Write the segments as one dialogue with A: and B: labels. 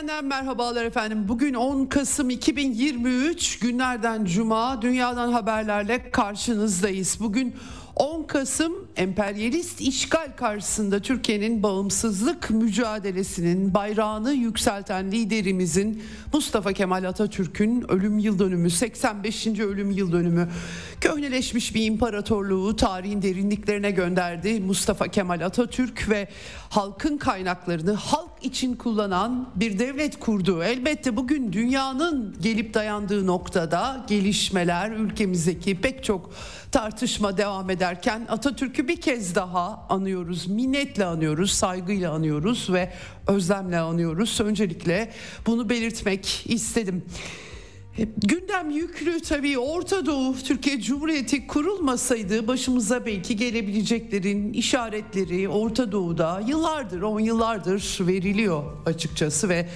A: Eksenden merhabalar efendim. Bugün 10 Kasım 2023 günlerden cuma dünyadan haberlerle karşınızdayız. Bugün 10 Kasım emperyalist işgal karşısında Türkiye'nin bağımsızlık mücadelesinin bayrağını yükselten liderimizin Mustafa Kemal Atatürk'ün ölüm yıl dönümü 85. ölüm yıl dönümü köhneleşmiş bir imparatorluğu tarihin derinliklerine gönderdi Mustafa Kemal Atatürk ve halkın kaynaklarını halk için kullanan bir devlet kurdu. Elbette bugün dünyanın gelip dayandığı noktada gelişmeler ülkemizdeki pek çok tartışma devam ederken Atatürk'ü bir kez daha anıyoruz. Minnetle anıyoruz, saygıyla anıyoruz ve özlemle anıyoruz. Öncelikle bunu belirtmek istedim. Gündem yüklü tabii Orta Doğu Türkiye Cumhuriyeti kurulmasaydı başımıza belki gelebileceklerin işaretleri Orta Doğu'da yıllardır, on yıllardır veriliyor açıkçası ve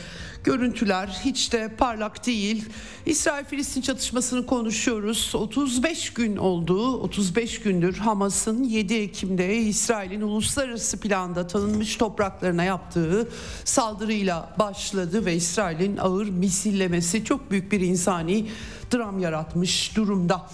A: görüntüler hiç de parlak değil. İsrail-Filistin çatışmasını konuşuyoruz. 35 gün oldu. 35 gündür Hamas'ın 7 Ekim'de İsrail'in uluslararası planda tanınmış topraklarına yaptığı saldırıyla başladı ve İsrail'in ağır misillemesi çok büyük bir insani dram yaratmış durumda.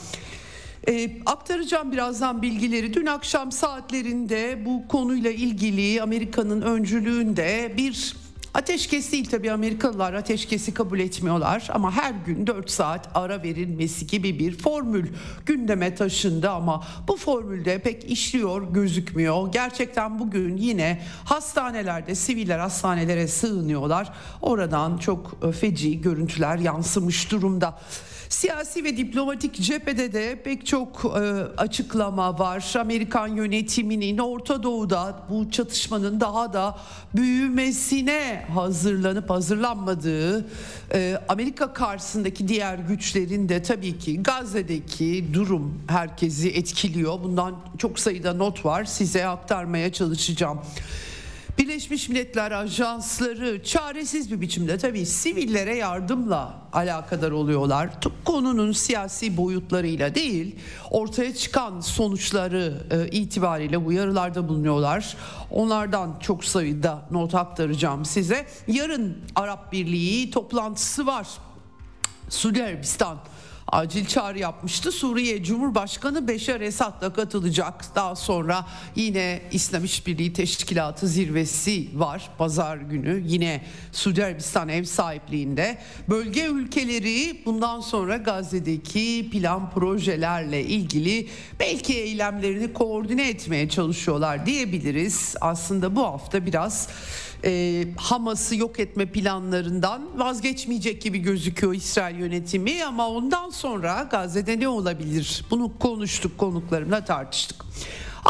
A: E, aktaracağım birazdan bilgileri. Dün akşam saatlerinde bu konuyla ilgili Amerika'nın öncülüğünde bir Ateşkes değil tabii Amerikalılar ateşkesi kabul etmiyorlar ama her gün 4 saat ara verilmesi gibi bir formül gündeme taşındı ama bu formülde pek işliyor gözükmüyor. Gerçekten bugün yine hastanelerde siviller hastanelere sığınıyorlar. Oradan çok feci görüntüler yansımış durumda. Siyasi ve diplomatik cephede de pek çok e, açıklama var. Amerikan yönetiminin Orta Doğu'da bu çatışmanın daha da büyümesine hazırlanıp hazırlanmadığı, e, Amerika karşısındaki diğer güçlerin de tabii ki Gazze'deki durum herkesi etkiliyor. Bundan çok sayıda not var size aktarmaya çalışacağım. Birleşmiş Milletler ajansları çaresiz bir biçimde tabii sivillere yardımla alakadar oluyorlar. Konunun siyasi boyutlarıyla değil, ortaya çıkan sonuçları e, itibariyle uyarılarda bulunuyorlar. Onlardan çok sayıda not aktaracağım size. Yarın Arap Birliği toplantısı var. Suudi Arabistan acil çağrı yapmıştı. Suriye Cumhurbaşkanı Beşar Esad'la katılacak. Daha sonra yine İslam İşbirliği Teşkilatı zirvesi var pazar günü. Yine Suudi Arabistan ev sahipliğinde. Bölge ülkeleri bundan sonra Gazze'deki plan projelerle ilgili belki eylemlerini koordine etmeye çalışıyorlar diyebiliriz. Aslında bu hafta biraz e, Hamas'ı yok etme planlarından vazgeçmeyecek gibi gözüküyor İsrail yönetimi ama ondan sonra Gazze'de ne olabilir? Bunu konuştuk konuklarımla tartıştık.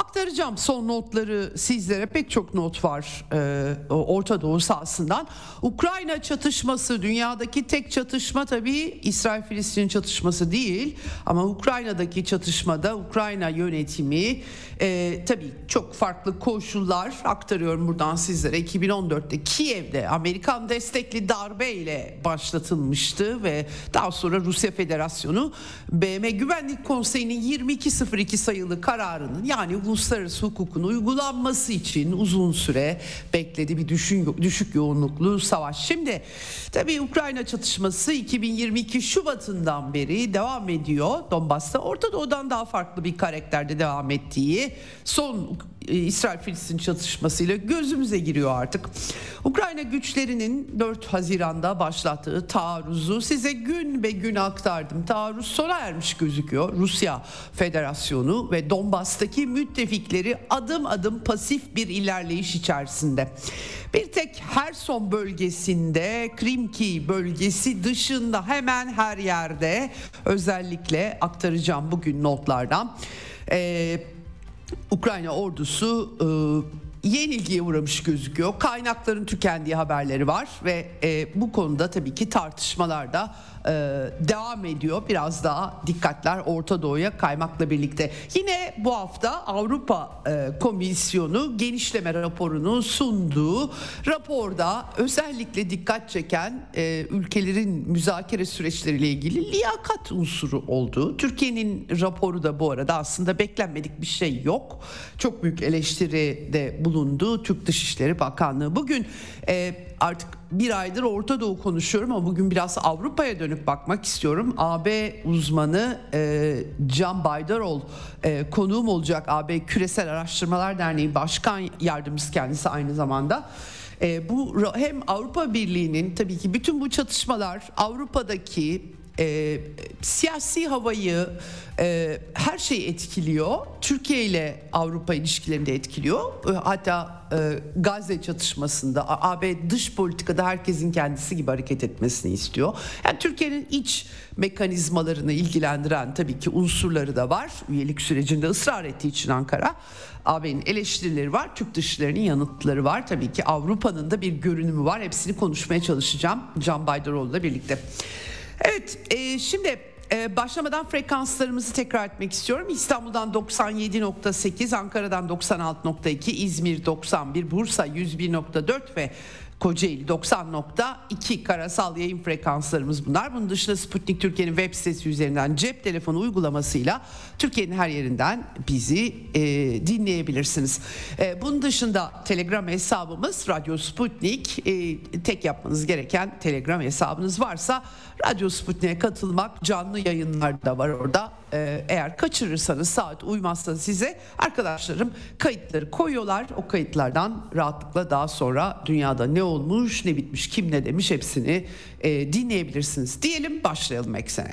A: Aktaracağım son notları sizlere pek çok not var e, Orta Doğu sahasından. Ukrayna çatışması dünyadaki tek çatışma tabii İsrail-Filistin çatışması değil ama Ukrayna'daki çatışmada Ukrayna yönetimi e, tabii çok farklı koşullar aktarıyorum buradan sizlere. 2014'te Kiev'de Amerikan destekli darbe ile başlatılmıştı ve daha sonra Rusya Federasyonu BM Güvenlik Konseyi'nin 2202 sayılı kararının yani uluslararası hukukun uygulanması için uzun süre bekledi bir düşün, düşük yoğunluklu savaş. Şimdi tabii Ukrayna çatışması 2022 Şubat'ından beri devam ediyor Donbas'ta. Orta Doğu'dan daha farklı bir karakterde devam ettiği son İsrail-Filistin çatışmasıyla gözümüze giriyor artık. Ukrayna güçlerinin 4 Haziran'da başlattığı taarruzu size gün be gün aktardım. Taarruz sona ermiş gözüküyor. Rusya Federasyonu ve Donbas'taki müttefikleri adım adım pasif bir ilerleyiş içerisinde. Bir tek Herson bölgesinde, Krimki bölgesi dışında hemen her yerde özellikle aktaracağım bugün notlardan. Ee, Ukrayna ordusu e, yenilgiye uğramış gözüküyor. Kaynakların tükendiği haberleri var ve e, bu konuda tabii ki tartışmalar da e, devam ediyor. Biraz daha dikkatler Orta Doğu'ya kaymakla birlikte. Yine bu hafta Avrupa e, Komisyonu genişleme raporunu sunduğu raporda özellikle dikkat çeken e, ülkelerin müzakere süreçleriyle ilgili liyakat unsuru olduğu. Türkiye'nin raporu da bu arada aslında beklenmedik bir şey yok. Çok büyük eleştiri de bulundu Türk Dışişleri Bakanlığı. Bugün e, artık bir aydır Orta Doğu konuşuyorum ama bugün biraz Avrupa'ya dönüp bakmak istiyorum. AB uzmanı e, Can Baydarol e, konuğum olacak. AB Küresel Araştırmalar Derneği Başkan Yardımcısı kendisi aynı zamanda. E, bu hem Avrupa Birliği'nin tabii ki bütün bu çatışmalar Avrupa'daki e, siyasi havayı e, her şeyi etkiliyor. Türkiye ile Avrupa ilişkilerini de etkiliyor. E, hatta e, Gazze çatışmasında AB dış politikada herkesin kendisi gibi hareket etmesini istiyor. Yani Türkiye'nin iç mekanizmalarını ilgilendiren tabii ki unsurları da var. Üyelik sürecinde ısrar ettiği için Ankara. AB'nin eleştirileri var, Türk dışlarının yanıtları var. Tabii ki Avrupa'nın da bir görünümü var. Hepsini konuşmaya çalışacağım Can Baydaroğlu'la birlikte. Evet e, şimdi e, başlamadan frekanslarımızı tekrar etmek istiyorum. İstanbul'dan 97.8, Ankara'dan 96.2, İzmir 91, Bursa 101.4 ve Kocaeli 90.2 karasal yayın frekanslarımız bunlar. Bunun dışında Sputnik Türkiye'nin web sitesi üzerinden cep telefonu uygulamasıyla Türkiye'nin her yerinden bizi e, dinleyebilirsiniz. E, bunun dışında Telegram hesabımız Radyo Sputnik. E, tek yapmanız gereken Telegram hesabınız varsa Radyo Sputnik'e katılmak canlı yayınlar da var orada. E, eğer kaçırırsanız saat uymazsa size arkadaşlarım kayıtları koyuyorlar. O kayıtlardan rahatlıkla daha sonra dünyada ne olmuş, ne bitmiş, kim ne demiş hepsini e, dinleyebilirsiniz. Diyelim başlayalım eksene.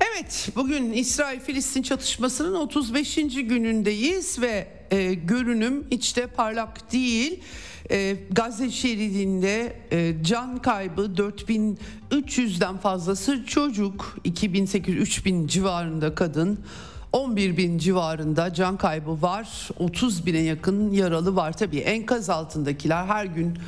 A: Evet, bugün İsrail-Filistin çatışmasının 35. günündeyiz ve e, görünüm hiç de parlak değil. E, Gazze şeridinde e, can kaybı 4300'den fazlası çocuk, 2800-3000 civarında kadın, 11 bin civarında can kaybı var. 30 bine yakın yaralı var. Tabii enkaz altındakiler her gün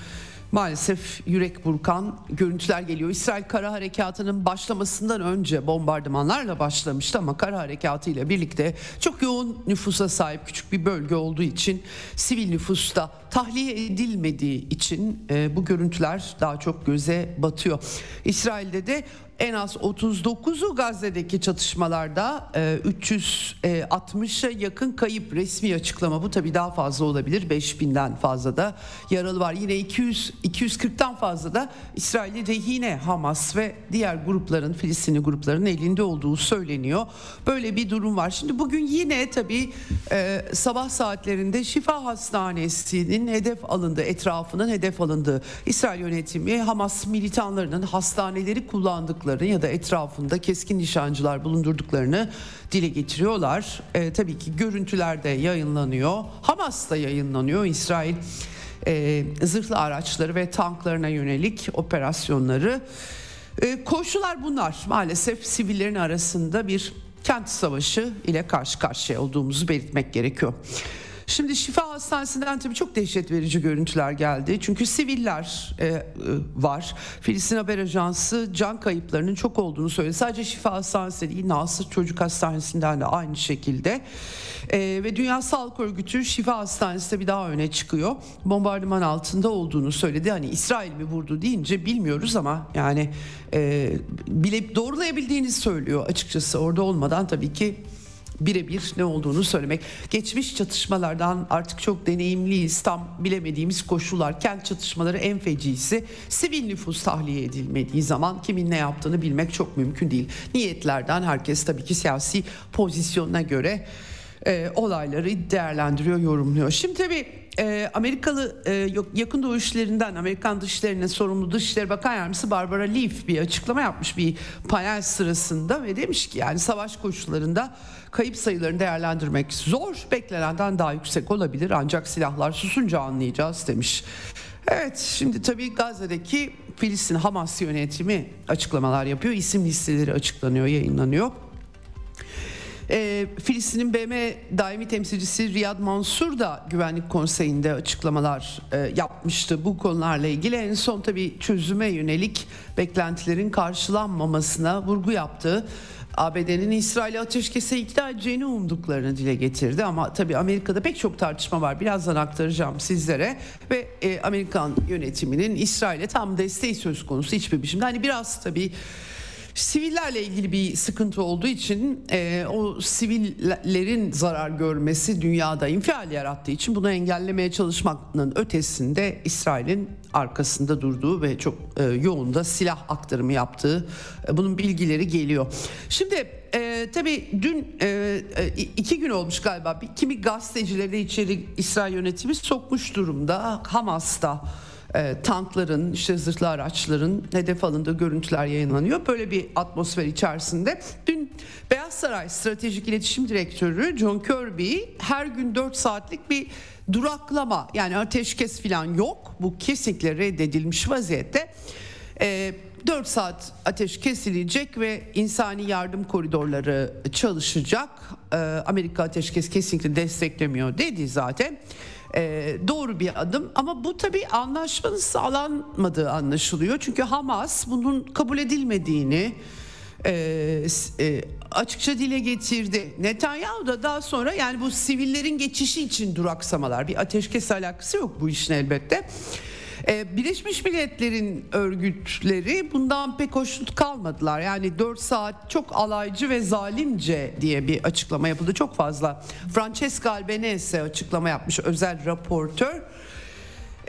A: Maalesef yürek burkan görüntüler geliyor. İsrail kara harekatının başlamasından önce bombardımanlarla başlamıştı ama kara harekatı birlikte çok yoğun nüfusa sahip küçük bir bölge olduğu için sivil nüfusta tahliye edilmediği için e, bu görüntüler daha çok göze batıyor. İsrail'de de en az 39'u Gazze'deki çatışmalarda 360'a e, yakın kayıp resmi açıklama. Bu tabi daha fazla olabilir. 5000'den fazla da yaralı var. Yine 200 240'tan fazla da İsrail'de rehine Hamas ve diğer grupların Filistinli grupların elinde olduğu söyleniyor. Böyle bir durum var. Şimdi bugün yine tabi e, sabah saatlerinde Şifa Hastanesi'nin hedef alındığı etrafının hedef alındığı İsrail yönetimi Hamas militanlarının hastaneleri kullandıkları bulundurduklarını ya da etrafında keskin nişancılar bulundurduklarını dile getiriyorlar. E, tabii ki görüntüler de yayınlanıyor. Hamas da yayınlanıyor. İsrail e, zırhlı araçları ve tanklarına yönelik operasyonları. E, koşullar bunlar. Maalesef sivillerin arasında bir kent savaşı ile karşı karşıya olduğumuzu belirtmek gerekiyor. Şimdi Şifa Hastanesi'nden tabii çok dehşet verici görüntüler geldi. Çünkü siviller e, e, var. Filistin Haber Ajansı can kayıplarının çok olduğunu söyledi. Sadece Şifa Hastanesi değil Nasır Çocuk Hastanesi'nden de aynı şekilde. E, ve Dünya Sağlık Örgütü Şifa Hastanesi de bir daha öne çıkıyor. Bombardıman altında olduğunu söyledi. Hani İsrail mi vurdu deyince bilmiyoruz ama yani e, bile doğrulayabildiğini söylüyor açıkçası. Orada olmadan tabii ki birebir ne olduğunu söylemek. Geçmiş çatışmalardan artık çok deneyimliyiz. Tam bilemediğimiz koşullar. Kent çatışmaları en fecisi. Sivil nüfus tahliye edilmediği zaman kimin ne yaptığını bilmek çok mümkün değil. Niyetlerden herkes tabii ki siyasi pozisyonuna göre e, olayları değerlendiriyor, yorumluyor. Şimdi tabii e, Amerikalı e, yakın doğu işlerinden Amerikan dışlarına sorumlu Dışişleri Bakan Yardımcısı Barbara Leaf bir açıklama yapmış bir panel sırasında ve demiş ki yani savaş koşullarında kayıp sayılarını değerlendirmek zor, beklenenden daha yüksek olabilir ancak silahlar susunca anlayacağız demiş. Evet şimdi tabii Gazze'deki Filistin Hamas yönetimi açıklamalar yapıyor. İsim listeleri açıklanıyor, yayınlanıyor. E, Filistin'in BM daimi temsilcisi Riyad Mansur da Güvenlik Konseyi'nde açıklamalar e, yapmıştı bu konularla ilgili. En son tabii çözüme yönelik beklentilerin karşılanmamasına vurgu yaptı. ABD'nin İsrail'e ateşkese ikna edeceğini umduklarını dile getirdi ama tabii Amerika'da pek çok tartışma var. Birazdan aktaracağım sizlere ve e, Amerikan yönetiminin İsrail'e tam desteği söz konusu hiçbir biçimde. Hani biraz tabii Sivillerle ilgili bir sıkıntı olduğu için e, o sivillerin zarar görmesi dünyada infial yarattığı için bunu engellemeye çalışmanın ötesinde İsrail'in arkasında durduğu ve çok e, yoğun da silah aktarımı yaptığı e, bunun bilgileri geliyor. Şimdi e, tabii dün e, e iki gün olmuş galiba bir, kimi gazetecileri içeri İsrail yönetimi sokmuş durumda Hamas'ta e, tankların, işte zırhlı araçların hedef alındığı görüntüler yayınlanıyor. Böyle bir atmosfer içerisinde dün Beyaz Saray Stratejik İletişim Direktörü John Kirby her gün 4 saatlik bir duraklama yani ateşkes falan yok. Bu kesinlikle reddedilmiş vaziyette. E, 4 saat ateş kesilecek ve insani yardım koridorları çalışacak. E, Amerika ateşkes kesinlikle desteklemiyor dedi zaten e, doğru bir adım ama bu tabii anlaşmanın sağlanmadığı anlaşılıyor. Çünkü Hamas bunun kabul edilmediğini e, e, açıkça dile getirdi. Netanyahu da daha sonra yani bu sivillerin geçişi için duraksamalar bir ateşkes alakası yok bu işin elbette. Ee, Birleşmiş Milletler'in örgütleri bundan pek hoşnut kalmadılar. Yani 4 saat çok alaycı ve zalimce diye bir açıklama yapıldı. Çok fazla. Francesca Albanese açıklama yapmış özel raportör.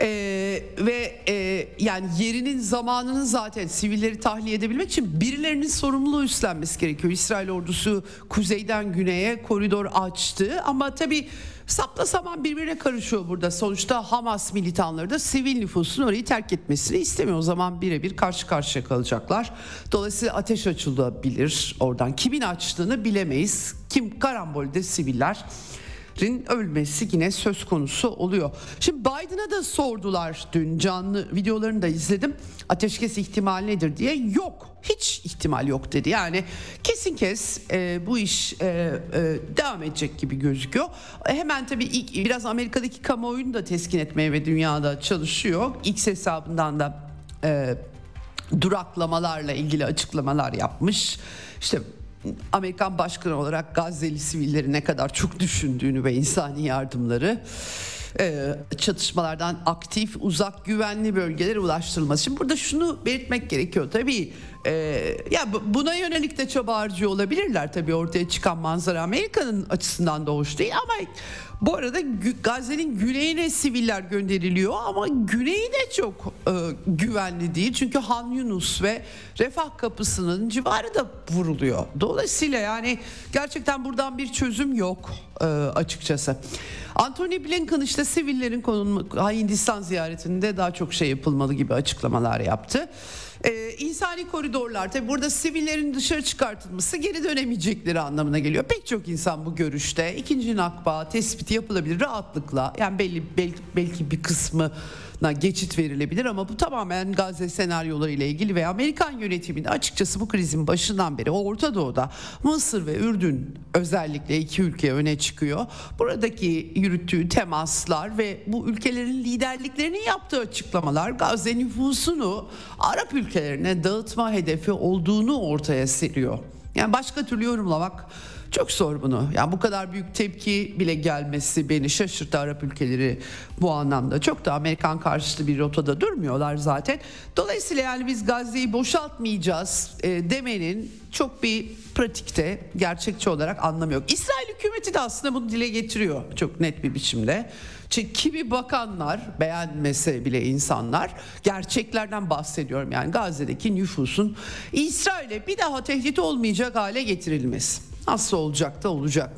A: Ee, ve e, yani yerinin zamanını zaten sivilleri tahliye edebilmek için birilerinin sorumluluğu üstlenmesi gerekiyor. İsrail ordusu kuzeyden güneye koridor açtı ama tabii sapla saman birbirine karışıyor burada. Sonuçta Hamas militanları da sivil nüfusun orayı terk etmesini istemiyor. O zaman birebir karşı karşıya kalacaklar. Dolayısıyla ateş açılabilir oradan. Kimin açtığını bilemeyiz. Kim karambolde siviller ölmesi yine söz konusu oluyor. Şimdi Biden'a da sordular dün canlı videolarını da izledim. Ateşkes ihtimal nedir diye yok. Hiç ihtimal yok dedi. Yani kesin kes e, bu iş e, e, devam edecek gibi gözüküyor. Hemen tabii ilk biraz Amerika'daki kamuoyunu da teskin etmeye ve dünyada çalışıyor. X hesabından da e, duraklamalarla ilgili açıklamalar yapmış. İşte Amerikan başkanı olarak Gazze'li sivilleri ne kadar çok düşündüğünü ve insani yardımları e, çatışmalardan aktif, uzak, güvenli bölgelere ulaştırılması. Şimdi burada şunu belirtmek gerekiyor tabii. E, ya buna yönelik de çaba harcıyor olabilirler tabii ortaya çıkan manzara Amerika'nın açısından da hoş değil ama bu arada Gazze'nin güneyine siviller gönderiliyor ama güneyi de çok e, güvenli değil. Çünkü Han Yunus ve Refah Kapısı'nın civarı da vuruluyor. Dolayısıyla yani gerçekten buradan bir çözüm yok e, açıkçası. Anthony Blinken işte sivillerin konulma Hindistan ziyaretinde daha çok şey yapılmalı gibi açıklamalar yaptı. Ee, insani koridorlar tabi burada sivillerin dışarı çıkartılması geri dönemeyecekleri anlamına geliyor. Pek çok insan bu görüşte. İkinci nakba tespiti yapılabilir rahatlıkla. Yani belli belki, belki bir kısmı geçit verilebilir ama bu tamamen Gazze senaryoları ile ilgili ve Amerikan yönetiminde açıkçası bu krizin başından beri Orta Doğu'da Mısır ve Ürdün özellikle iki ülke öne çıkıyor. Buradaki yürüttüğü temaslar ve bu ülkelerin liderliklerinin yaptığı açıklamalar Gazze nüfusunu Arap ülkelerine dağıtma hedefi olduğunu ortaya seriyor. Yani başka türlü yorumlamak çok zor bunu. Yani bu kadar büyük tepki bile gelmesi beni şaşırttı Arap ülkeleri bu anlamda. Çok da Amerikan karşıtı bir rotada durmuyorlar zaten. Dolayısıyla yani biz Gazze'yi boşaltmayacağız e, demenin çok bir pratikte gerçekçi olarak anlamı yok. İsrail hükümeti de aslında bunu dile getiriyor çok net bir biçimde. Çünkü kimi bakanlar beğenmese bile insanlar gerçeklerden bahsediyorum. Yani Gazze'deki nüfusun İsrail'e bir daha tehdit olmayacak hale getirilmesi. Nasıl olacak da olacak.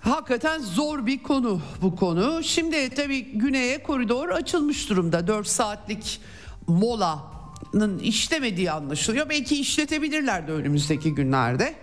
A: Hakikaten zor bir konu bu konu. Şimdi tabii güneye koridor açılmış durumda. 4 saatlik molanın işlemediği anlaşılıyor. Belki işletebilirler de önümüzdeki günlerde.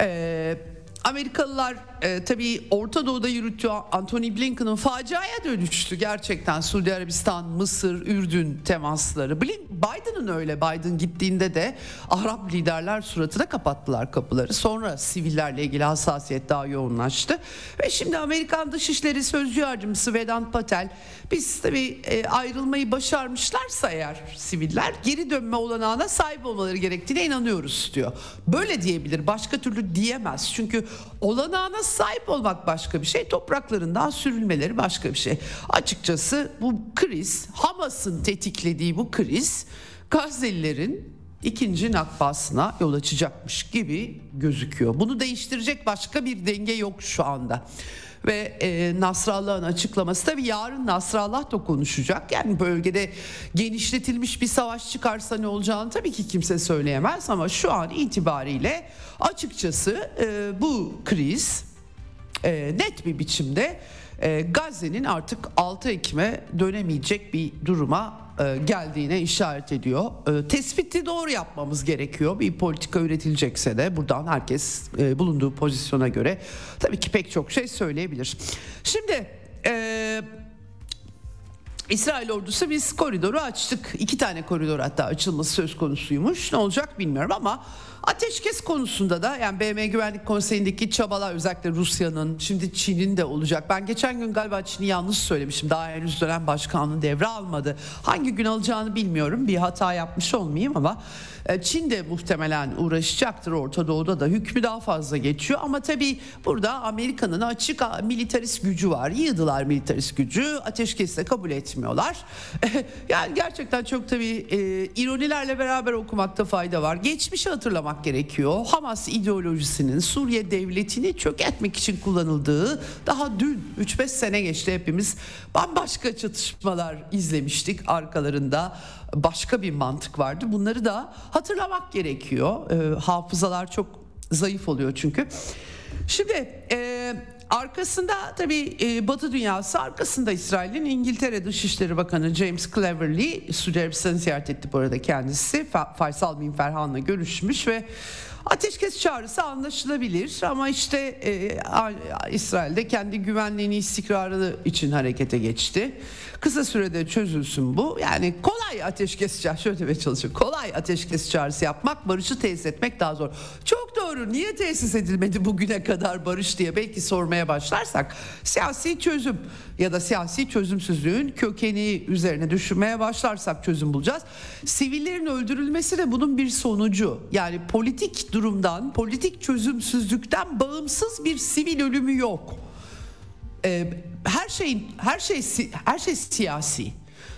A: Ee, Amerikalılar e, tabii Orta Doğu'da yürüttüğü Anthony Blinken'ın faciaya dönüştü gerçekten Suudi Arabistan, Mısır, Ürdün temasları. Biden'ın öyle Biden gittiğinde de Arap liderler suratına kapattılar kapıları. Sonra sivillerle ilgili hassasiyet daha yoğunlaştı. Ve şimdi Amerikan Dışişleri Sözcü Yardımcısı Vedant Patel biz tabii e, ayrılmayı başarmışlarsa eğer siviller geri dönme olanağına sahip olmaları gerektiğine inanıyoruz diyor. Böyle diyebilir başka türlü diyemez. Çünkü olanağına sahip olmak başka bir şey, topraklarından sürülmeleri başka bir şey. Açıkçası bu kriz, Hamas'ın tetiklediği bu kriz Gazze'lilerin ikinci nakbasına yol açacakmış gibi gözüküyor. Bunu değiştirecek başka bir denge yok şu anda ve e, Nasrallah'ın açıklaması tabii yarın Nasrallah da konuşacak. Yani bölgede genişletilmiş bir savaş çıkarsa ne olacağını tabii ki kimse söyleyemez ama şu an itibariyle açıkçası e, bu kriz e, net bir biçimde e, Gazze'nin artık 6 Ekim'e dönemeyecek bir duruma e, geldiğine işaret ediyor. E, tespiti doğru yapmamız gerekiyor. Bir politika üretilecekse de buradan herkes e, bulunduğu pozisyona göre tabii ki pek çok şey söyleyebilir. Şimdi e, İsrail ordusu biz koridoru açtık. İki tane koridor hatta açılması söz konusuymuş. Ne olacak bilmiyorum ama ateşkes konusunda da yani BM Güvenlik Konseyi'ndeki çabalar özellikle Rusya'nın şimdi Çin'in de olacak. Ben geçen gün galiba Çin'i yanlış söylemişim. Daha henüz dönem başkanlığı devre almadı. Hangi gün alacağını bilmiyorum. Bir hata yapmış olmayayım ama Çin de muhtemelen uğraşacaktır Orta Doğu'da da hükmü daha fazla geçiyor ama tabii burada Amerika'nın açık militarist gücü var. Yığdılar militarist gücü ateşkesle kabul etmiyorlar. yani gerçekten çok tabii e, ironilerle beraber okumakta fayda var. Geçmişi hatırlamak gerekiyor. Hamas ideolojisinin Suriye devletini çökertmek için kullanıldığı daha dün 3-5 sene geçti hepimiz bambaşka çatışmalar izlemiştik arkalarında başka bir mantık vardı. Bunları da hatırlamak gerekiyor. E, hafızalar çok zayıf oluyor çünkü. Şimdi e, arkasında tabii e, Batı dünyası arkasında İsrail'in İngiltere Dışişleri Bakanı James Cleverly Suudi Arabistan'ı ziyaret etti bu arada kendisi. Faysal Bin Ferhan'la görüşmüş ve Ateşkes çağrısı anlaşılabilir ama işte e, İsrail'de kendi güvenliğini istikrarı için harekete geçti. Kısa sürede çözülsün bu. Yani kolay ateşkes çağrısı şöyle demeye çalışıyorum. Kolay ateşkes çağrısı yapmak, barışı tesis etmek daha zor. Çok doğru. Niye tesis edilmedi bugüne kadar barış diye belki sormaya başlarsak siyasi çözüm ya da siyasi çözümsüzlüğün kökeni üzerine düşünmeye başlarsak çözüm bulacağız. Sivillerin öldürülmesi de bunun bir sonucu. Yani politik durumdan, politik çözümsüzlükten bağımsız bir sivil ölümü yok. Ee, her şeyin her şey her şey siyasi.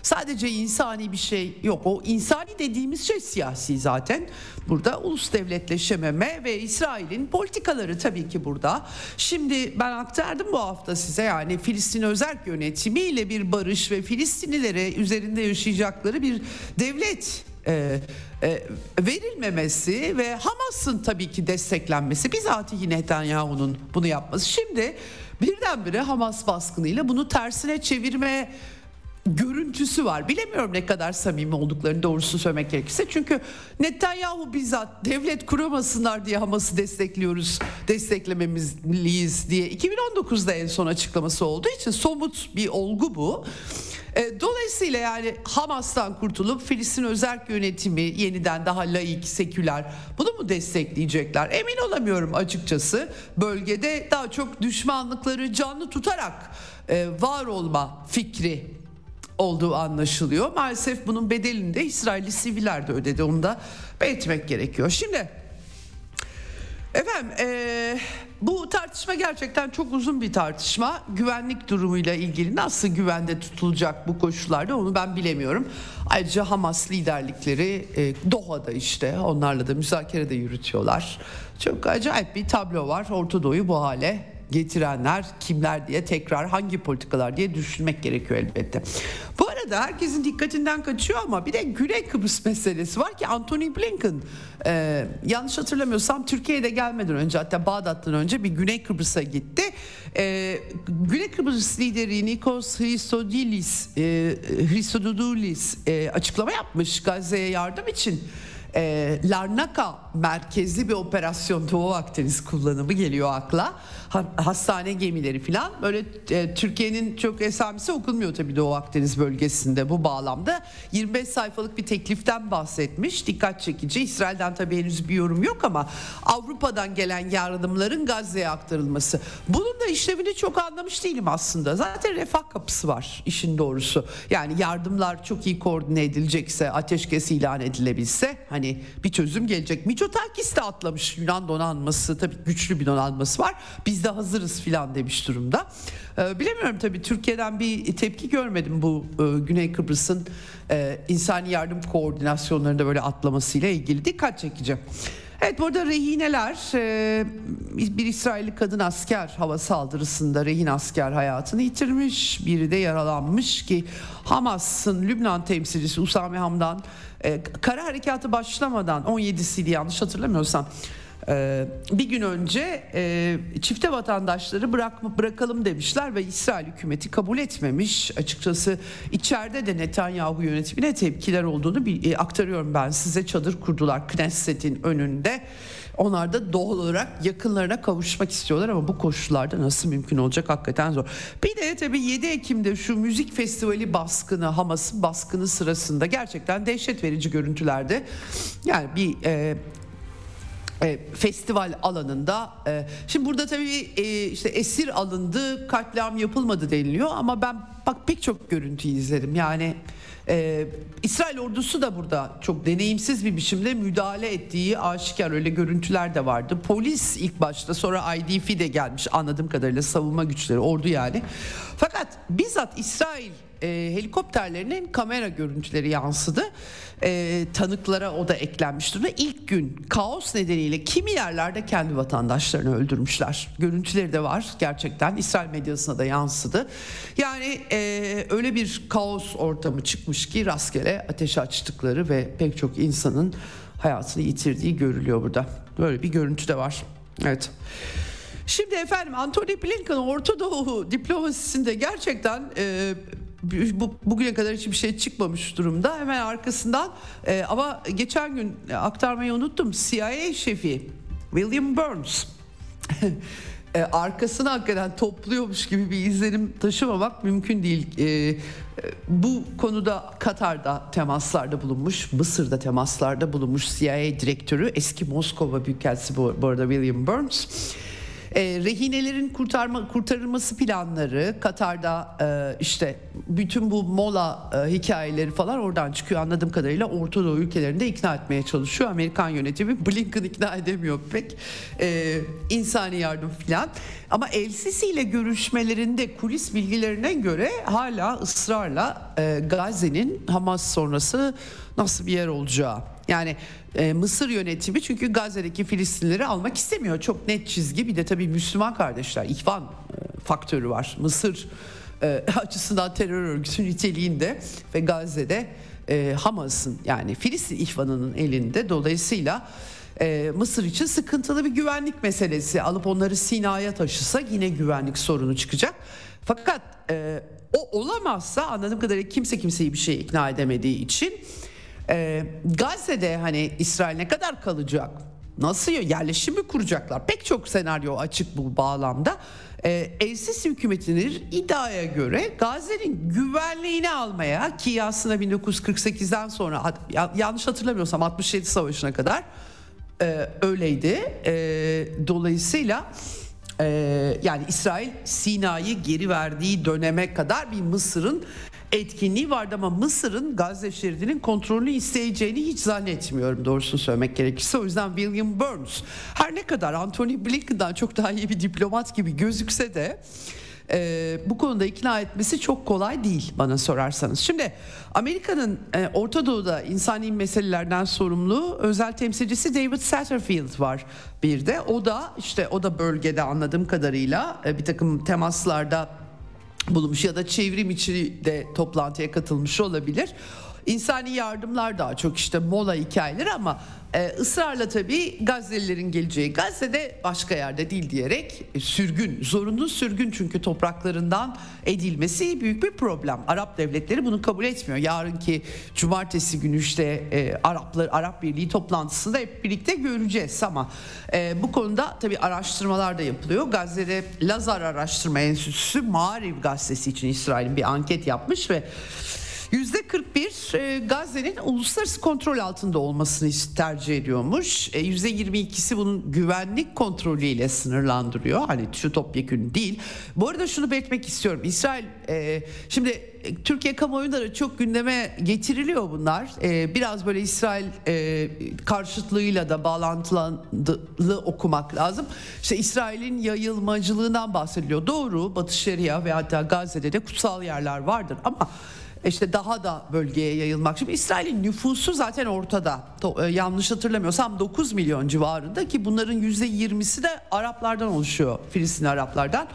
A: Sadece insani bir şey yok. O insani dediğimiz şey siyasi zaten. Burada ulus devletleşememe ve İsrail'in politikaları tabii ki burada. Şimdi ben aktardım bu hafta size yani Filistin özerk yönetimiyle bir barış ve Filistinlilere üzerinde yaşayacakları bir devlet e, e, verilmemesi ve Hamas'ın tabii ki desteklenmesi bizatihi Netanyahu'nun bunu yapması. Şimdi birdenbire Hamas baskınıyla bunu tersine çevirme görüntüsü var. Bilemiyorum ne kadar samimi olduklarını doğrusunu söylemek gerekirse. Çünkü Netanyahu bizzat devlet kuramasınlar diye Hamas'ı destekliyoruz, desteklememeliyiz diye 2019'da en son açıklaması olduğu için somut bir olgu bu. E, dolayısıyla yani Hamas'tan kurtulup Filistin özerk yönetimi yeniden daha laik, seküler bunu mu destekleyecekler? Emin olamıyorum açıkçası. Bölgede daha çok düşmanlıkları canlı tutarak e, var olma fikri olduğu anlaşılıyor. Maalesef bunun bedelini de İsrailli siviller de ödedi. Onu da belirtmek gerekiyor. Şimdi efendim e, bu tartışma gerçekten çok uzun bir tartışma. Güvenlik durumuyla ilgili nasıl güvende tutulacak bu koşullarda onu ben bilemiyorum. Ayrıca Hamas liderlikleri e, Doha'da işte onlarla da müzakere de yürütüyorlar. Çok acayip bir tablo var. Orta Doğu'yu bu hale getirenler kimler diye tekrar hangi politikalar diye düşünmek gerekiyor elbette. Bu arada herkesin dikkatinden kaçıyor ama bir de Güney Kıbrıs meselesi var ki Anthony Blinken e, yanlış hatırlamıyorsam Türkiye'de gelmeden önce hatta Bağdat'tan önce bir Güney Kıbrıs'a gitti. E, Güney Kıbrıs lideri Nikos Christodoulis, e, Christodoulis e, açıklama yapmış Gazze'ye yardım için e, Larnaka merkezli bir operasyon Doğu Akdeniz kullanımı geliyor akla. Ha, hastane gemileri falan böyle e, Türkiye'nin çok esamesi okunmuyor tabii Doğu Akdeniz bölgesinde bu bağlamda. 25 sayfalık bir tekliften bahsetmiş. Dikkat çekici. İsrail'den tabii henüz bir yorum yok ama Avrupa'dan gelen yardımların Gazze'ye aktarılması. Bunun da işlevini çok anlamış değilim aslında. Zaten refah kapısı var işin doğrusu. Yani yardımlar çok iyi koordine edilecekse, ateşkes ilan edilebilse hani bir çözüm gelecek. Mitsotakis de atlamış Yunan donanması tabii güçlü bir donanması var. Biz de hazırız filan demiş durumda. Ee, bilemiyorum tabii Türkiye'den bir tepki görmedim bu e, Güney Kıbrıs'ın e, insani yardım koordinasyonlarında böyle atlamasıyla ilgili dikkat çekici. Evet burada rehineler e, bir İsrailli kadın asker hava saldırısında rehin asker hayatını yitirmiş. Biri de yaralanmış ki Hamas'ın Lübnan temsilcisi Usame Hamdan kara harekatı başlamadan 17'siydi yanlış hatırlamıyorsam ee, bir gün önce e, çifte vatandaşları bırakma, bırakalım demişler ve İsrail hükümeti kabul etmemiş. Açıkçası içeride de Netanyahu yönetimine tepkiler olduğunu bir, e, aktarıyorum ben size. Çadır kurdular Knesset'in önünde. Onlar da doğal olarak yakınlarına kavuşmak istiyorlar ama bu koşullarda nasıl mümkün olacak hakikaten zor. Bir de tabii 7 Ekim'de şu müzik festivali baskını, Hamas'ın baskını sırasında gerçekten dehşet verici görüntülerde yani bir e, e, festival alanında e, şimdi burada tabii e, işte esir alındı katliam yapılmadı deniliyor ama ben bak pek çok görüntü izledim. Yani e, İsrail ordusu da burada çok deneyimsiz bir biçimde müdahale ettiği aşikar öyle görüntüler de vardı. Polis ilk başta sonra IDF de gelmiş anladığım kadarıyla savunma güçleri ordu yani. Fakat bizzat İsrail e, helikopterlerinin kamera görüntüleri yansıdı. E, tanıklara o da eklenmiş durumda. İlk gün kaos nedeniyle kimi yerlerde kendi vatandaşlarını öldürmüşler. Görüntüleri de var gerçekten. İsrail medyasına da yansıdı. Yani e, öyle bir kaos ortamı çıkmış ki rastgele ateş açtıkları ve pek çok insanın hayatını yitirdiği görülüyor burada. Böyle bir görüntü de var. Evet. Şimdi efendim Anthony Blinken Orta Doğu diplomasisinde gerçekten e, bu, bugüne kadar hiçbir şey çıkmamış durumda. Hemen arkasından e, ama geçen gün aktarmayı unuttum. CIA şefi William Burns e, arkasını hakikaten topluyormuş gibi bir izlenim taşımamak mümkün değil. E, e, bu konuda Katar'da temaslarda bulunmuş, Mısır'da temaslarda bulunmuş CIA direktörü eski Moskova Büyükelçisi bu, bu arada William Burns e, rehinelerin kurtarma kurtarılması planları Katar'da e, işte bütün bu mola e, hikayeleri falan oradan çıkıyor anladığım kadarıyla Orta Doğu ülkelerinde ikna etmeye çalışıyor. Amerikan yönetimi Blinken ikna edemiyor pek e, insani yardım filan. Ama El ile görüşmelerinde kulis bilgilerine göre hala ısrarla e, Gazze'nin Hamas sonrası nasıl bir yer olacağı yani e, Mısır yönetimi çünkü Gazze'deki Filistinleri almak istemiyor. Çok net çizgi. Bir de tabii Müslüman kardeşler, ihvan e, faktörü var. Mısır e, açısından terör örgütü niteliğinde ve Gazze'de e, Hamas'ın yani Filistin ihvanının elinde. Dolayısıyla e, Mısır için sıkıntılı bir güvenlik meselesi. Alıp onları Sina'ya taşısa yine güvenlik sorunu çıkacak. Fakat e, o olamazsa anladığım kadarıyla kimse kimseyi bir şey ikna edemediği için ee, Gazze'de hani İsrail ne kadar kalacak? Nasıl yerleşim mi kuracaklar? Pek çok senaryo açık bu bağlamda. Ee, El-Sisi hükümetinin iddiaya göre Gazze'nin güvenliğini almaya ki aslında 1948'den sonra yanlış hatırlamıyorsam 67 savaşına kadar e, öyleydi. E, dolayısıyla e, yani İsrail Sina'yı geri verdiği döneme kadar bir Mısır'ın etkinliği vardı ama Mısır'ın Gazze şeridinin kontrolünü isteyeceğini hiç zannetmiyorum doğrusunu söylemek gerekirse. O yüzden William Burns her ne kadar Anthony Blinken'dan çok daha iyi bir diplomat gibi gözükse de e, bu konuda ikna etmesi çok kolay değil bana sorarsanız. Şimdi Amerika'nın e, Orta Doğu'da insani meselelerden sorumlu özel temsilcisi David Satterfield var bir de. O da işte o da bölgede anladığım kadarıyla e, bir takım temaslarda bulunmuş ya da çevrim içi de toplantıya katılmış olabilir. İnsani yardımlar daha çok işte mola hikayeleri ama e, ısrarla tabii Gazze'lilerin geleceği Gazze'de başka yerde değil diyerek e, sürgün, zorunlu sürgün çünkü topraklarından edilmesi büyük bir problem. Arap devletleri bunu kabul etmiyor. Yarınki cumartesi günü işte e, Araplar Arap Birliği toplantısında hep birlikte göreceğiz ama e, bu konuda tabii araştırmalar da yapılıyor. Gazze'de Lazar Araştırma Enstitüsü Mariv gazetesi için İsrail'in bir anket yapmış ve %41 e, Gazze'nin uluslararası kontrol altında olmasını tercih ediyormuş. E, %22'si bunun güvenlik kontrolüyle sınırlandırıyor. Hani şu topyekün değil. Bu arada şunu belirtmek istiyorum. İsrail e, şimdi Türkiye kamuoyunda da çok gündeme getiriliyor bunlar. biraz böyle İsrail karşıtlığıyla da bağlantılı okumak lazım. İşte İsrail'in yayılmacılığından bahsediliyor. Doğru Batı Şeria ve hatta Gazze'de de kutsal yerler vardır ama işte daha da bölgeye yayılmak. Şimdi İsrail'in nüfusu zaten ortada. E, yanlış hatırlamıyorsam 9 milyon civarında ki bunların %20'si de Araplardan oluşuyor. Filistin Araplardan.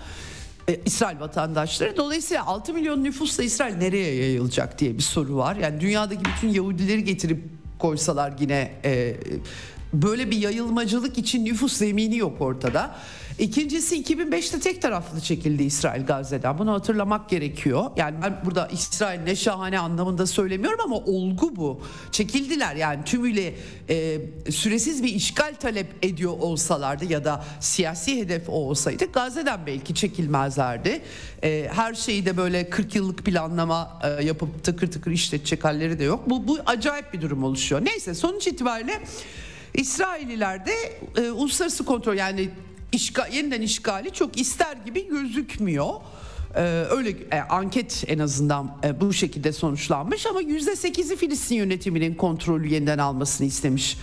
A: E, İsrail vatandaşları. Dolayısıyla 6 milyon nüfusla İsrail nereye yayılacak diye bir soru var. Yani dünyadaki bütün Yahudileri getirip koysalar yine e, böyle bir yayılmacılık için nüfus zemini yok ortada. İkincisi 2005'te tek taraflı çekildi İsrail Gazze'den. Bunu hatırlamak gerekiyor. Yani ben burada İsrail ne şahane anlamında söylemiyorum ama olgu bu. Çekildiler yani tümüyle e, süresiz bir işgal talep ediyor olsalardı ya da siyasi hedef o olsaydı Gazze'den belki çekilmezlerdi. E, her şeyi de böyle 40 yıllık planlama e, yapıp tıkır tıkır işletecek halleri de yok. Bu, bu acayip bir durum oluşuyor. Neyse sonuç itibariyle İsrailliler de e, uluslararası kontrol yani işgal, yeniden işgali çok ister gibi gözükmüyor. Ee, öyle e, anket en azından e, bu şekilde sonuçlanmış ama yüzde sekizi Filistin yönetiminin kontrolü yeniden almasını istemiş.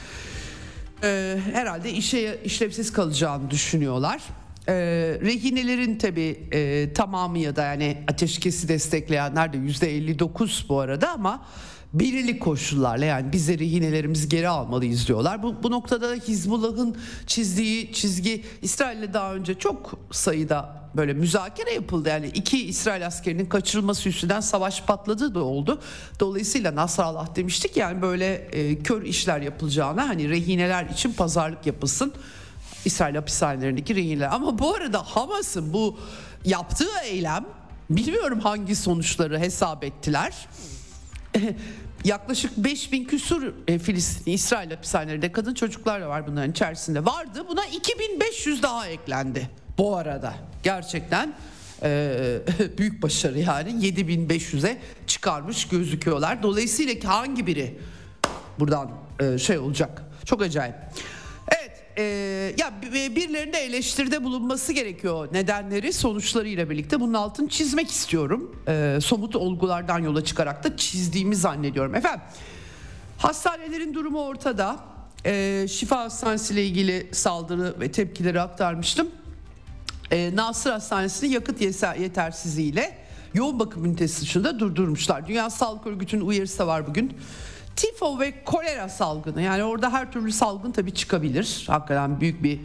A: Ee, herhalde işe işlevsiz kalacağını düşünüyorlar. Ee, rehinelerin tabi e, tamamı ya da yani ateşkesi destekleyenler de yüzde 59 bu arada ama belirli koşullarla yani bizleri yinelerimizi geri almalıyız diyorlar. Bu, bu noktada Hizbullah'ın çizdiği çizgi İsrail'le daha önce çok sayıda böyle müzakere yapıldı. Yani iki İsrail askerinin kaçırılması üstünden savaş patladı da oldu. Dolayısıyla Nasrallah demiştik yani böyle e, kör işler yapılacağına hani rehineler için pazarlık yapılsın. İsrail hapishanelerindeki rehineler. Ama bu arada Hamas'ın bu yaptığı eylem bilmiyorum hangi sonuçları hesap ettiler. yaklaşık 5000 küsur e, Filistin, İsrail hapishanelerinde kadın çocuklar da var bunların içerisinde vardı. Buna 2500 daha eklendi bu arada. Gerçekten e, büyük başarı yani 7500'e çıkarmış gözüküyorlar. Dolayısıyla hangi biri buradan e, şey olacak? Çok acayip e, ya birilerinde eleştiride bulunması gerekiyor nedenleri sonuçlarıyla birlikte bunun altını çizmek istiyorum. E, somut olgulardan yola çıkarak da çizdiğimi zannediyorum. Efendim hastanelerin durumu ortada. E, Şifa Hastanesi ile ilgili saldırı ve tepkileri aktarmıştım. E, Nasır Hastanesi'nin yakıt yetersizliğiyle yoğun bakım ünitesi dışında durdurmuşlar. Dünya Sağlık Örgütü'nün uyarısı var bugün tifo ve kolera salgını yani orada her türlü salgın tabii çıkabilir. Hakikaten büyük bir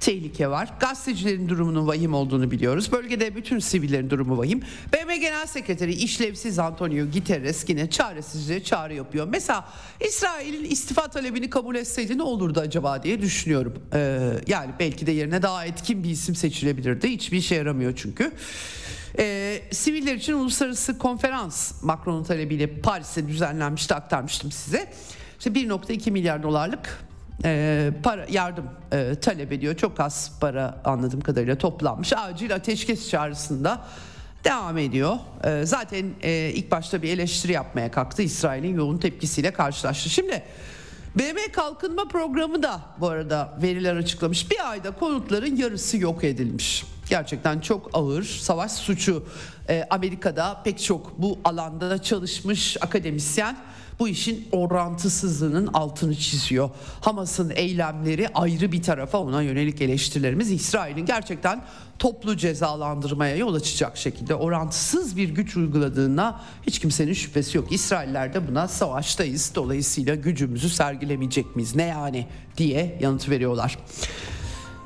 A: tehlike var. Gazetecilerin durumunun vahim olduğunu biliyoruz. Bölgede bütün sivillerin durumu vahim. BM Genel Sekreteri işlevsiz Antonio Guterres yine çaresizce çağrı yapıyor. Mesela İsrail'in istifa talebini kabul etseydi ne olurdu acaba diye düşünüyorum. Ee, yani belki de yerine daha etkin bir isim seçilebilirdi. Hiçbir işe yaramıyor çünkü. E, siviller için uluslararası konferans Macron'un talebiyle Paris'te düzenlenmişti aktarmıştım size. İşte 1.2 milyar dolarlık e, para yardım e, talep ediyor. Çok az para anladığım kadarıyla toplanmış. Acil ateşkes çağrısında devam ediyor. E, zaten e, ilk başta bir eleştiri yapmaya kalktı. İsrail'in yoğun tepkisiyle karşılaştı. Şimdi BM Kalkınma Programı da bu arada veriler açıklamış. Bir ayda konutların yarısı yok edilmiş gerçekten çok ağır savaş suçu. Ee, Amerika'da pek çok bu alanda da çalışmış akademisyen bu işin orantısızlığının altını çiziyor. Hamas'ın eylemleri ayrı bir tarafa ona yönelik eleştirilerimiz İsrail'in gerçekten toplu cezalandırmaya yol açacak şekilde orantısız bir güç uyguladığına hiç kimsenin şüphesi yok. İsrailler de buna savaştayız dolayısıyla gücümüzü sergilemeyecek miyiz ne yani diye yanıt veriyorlar.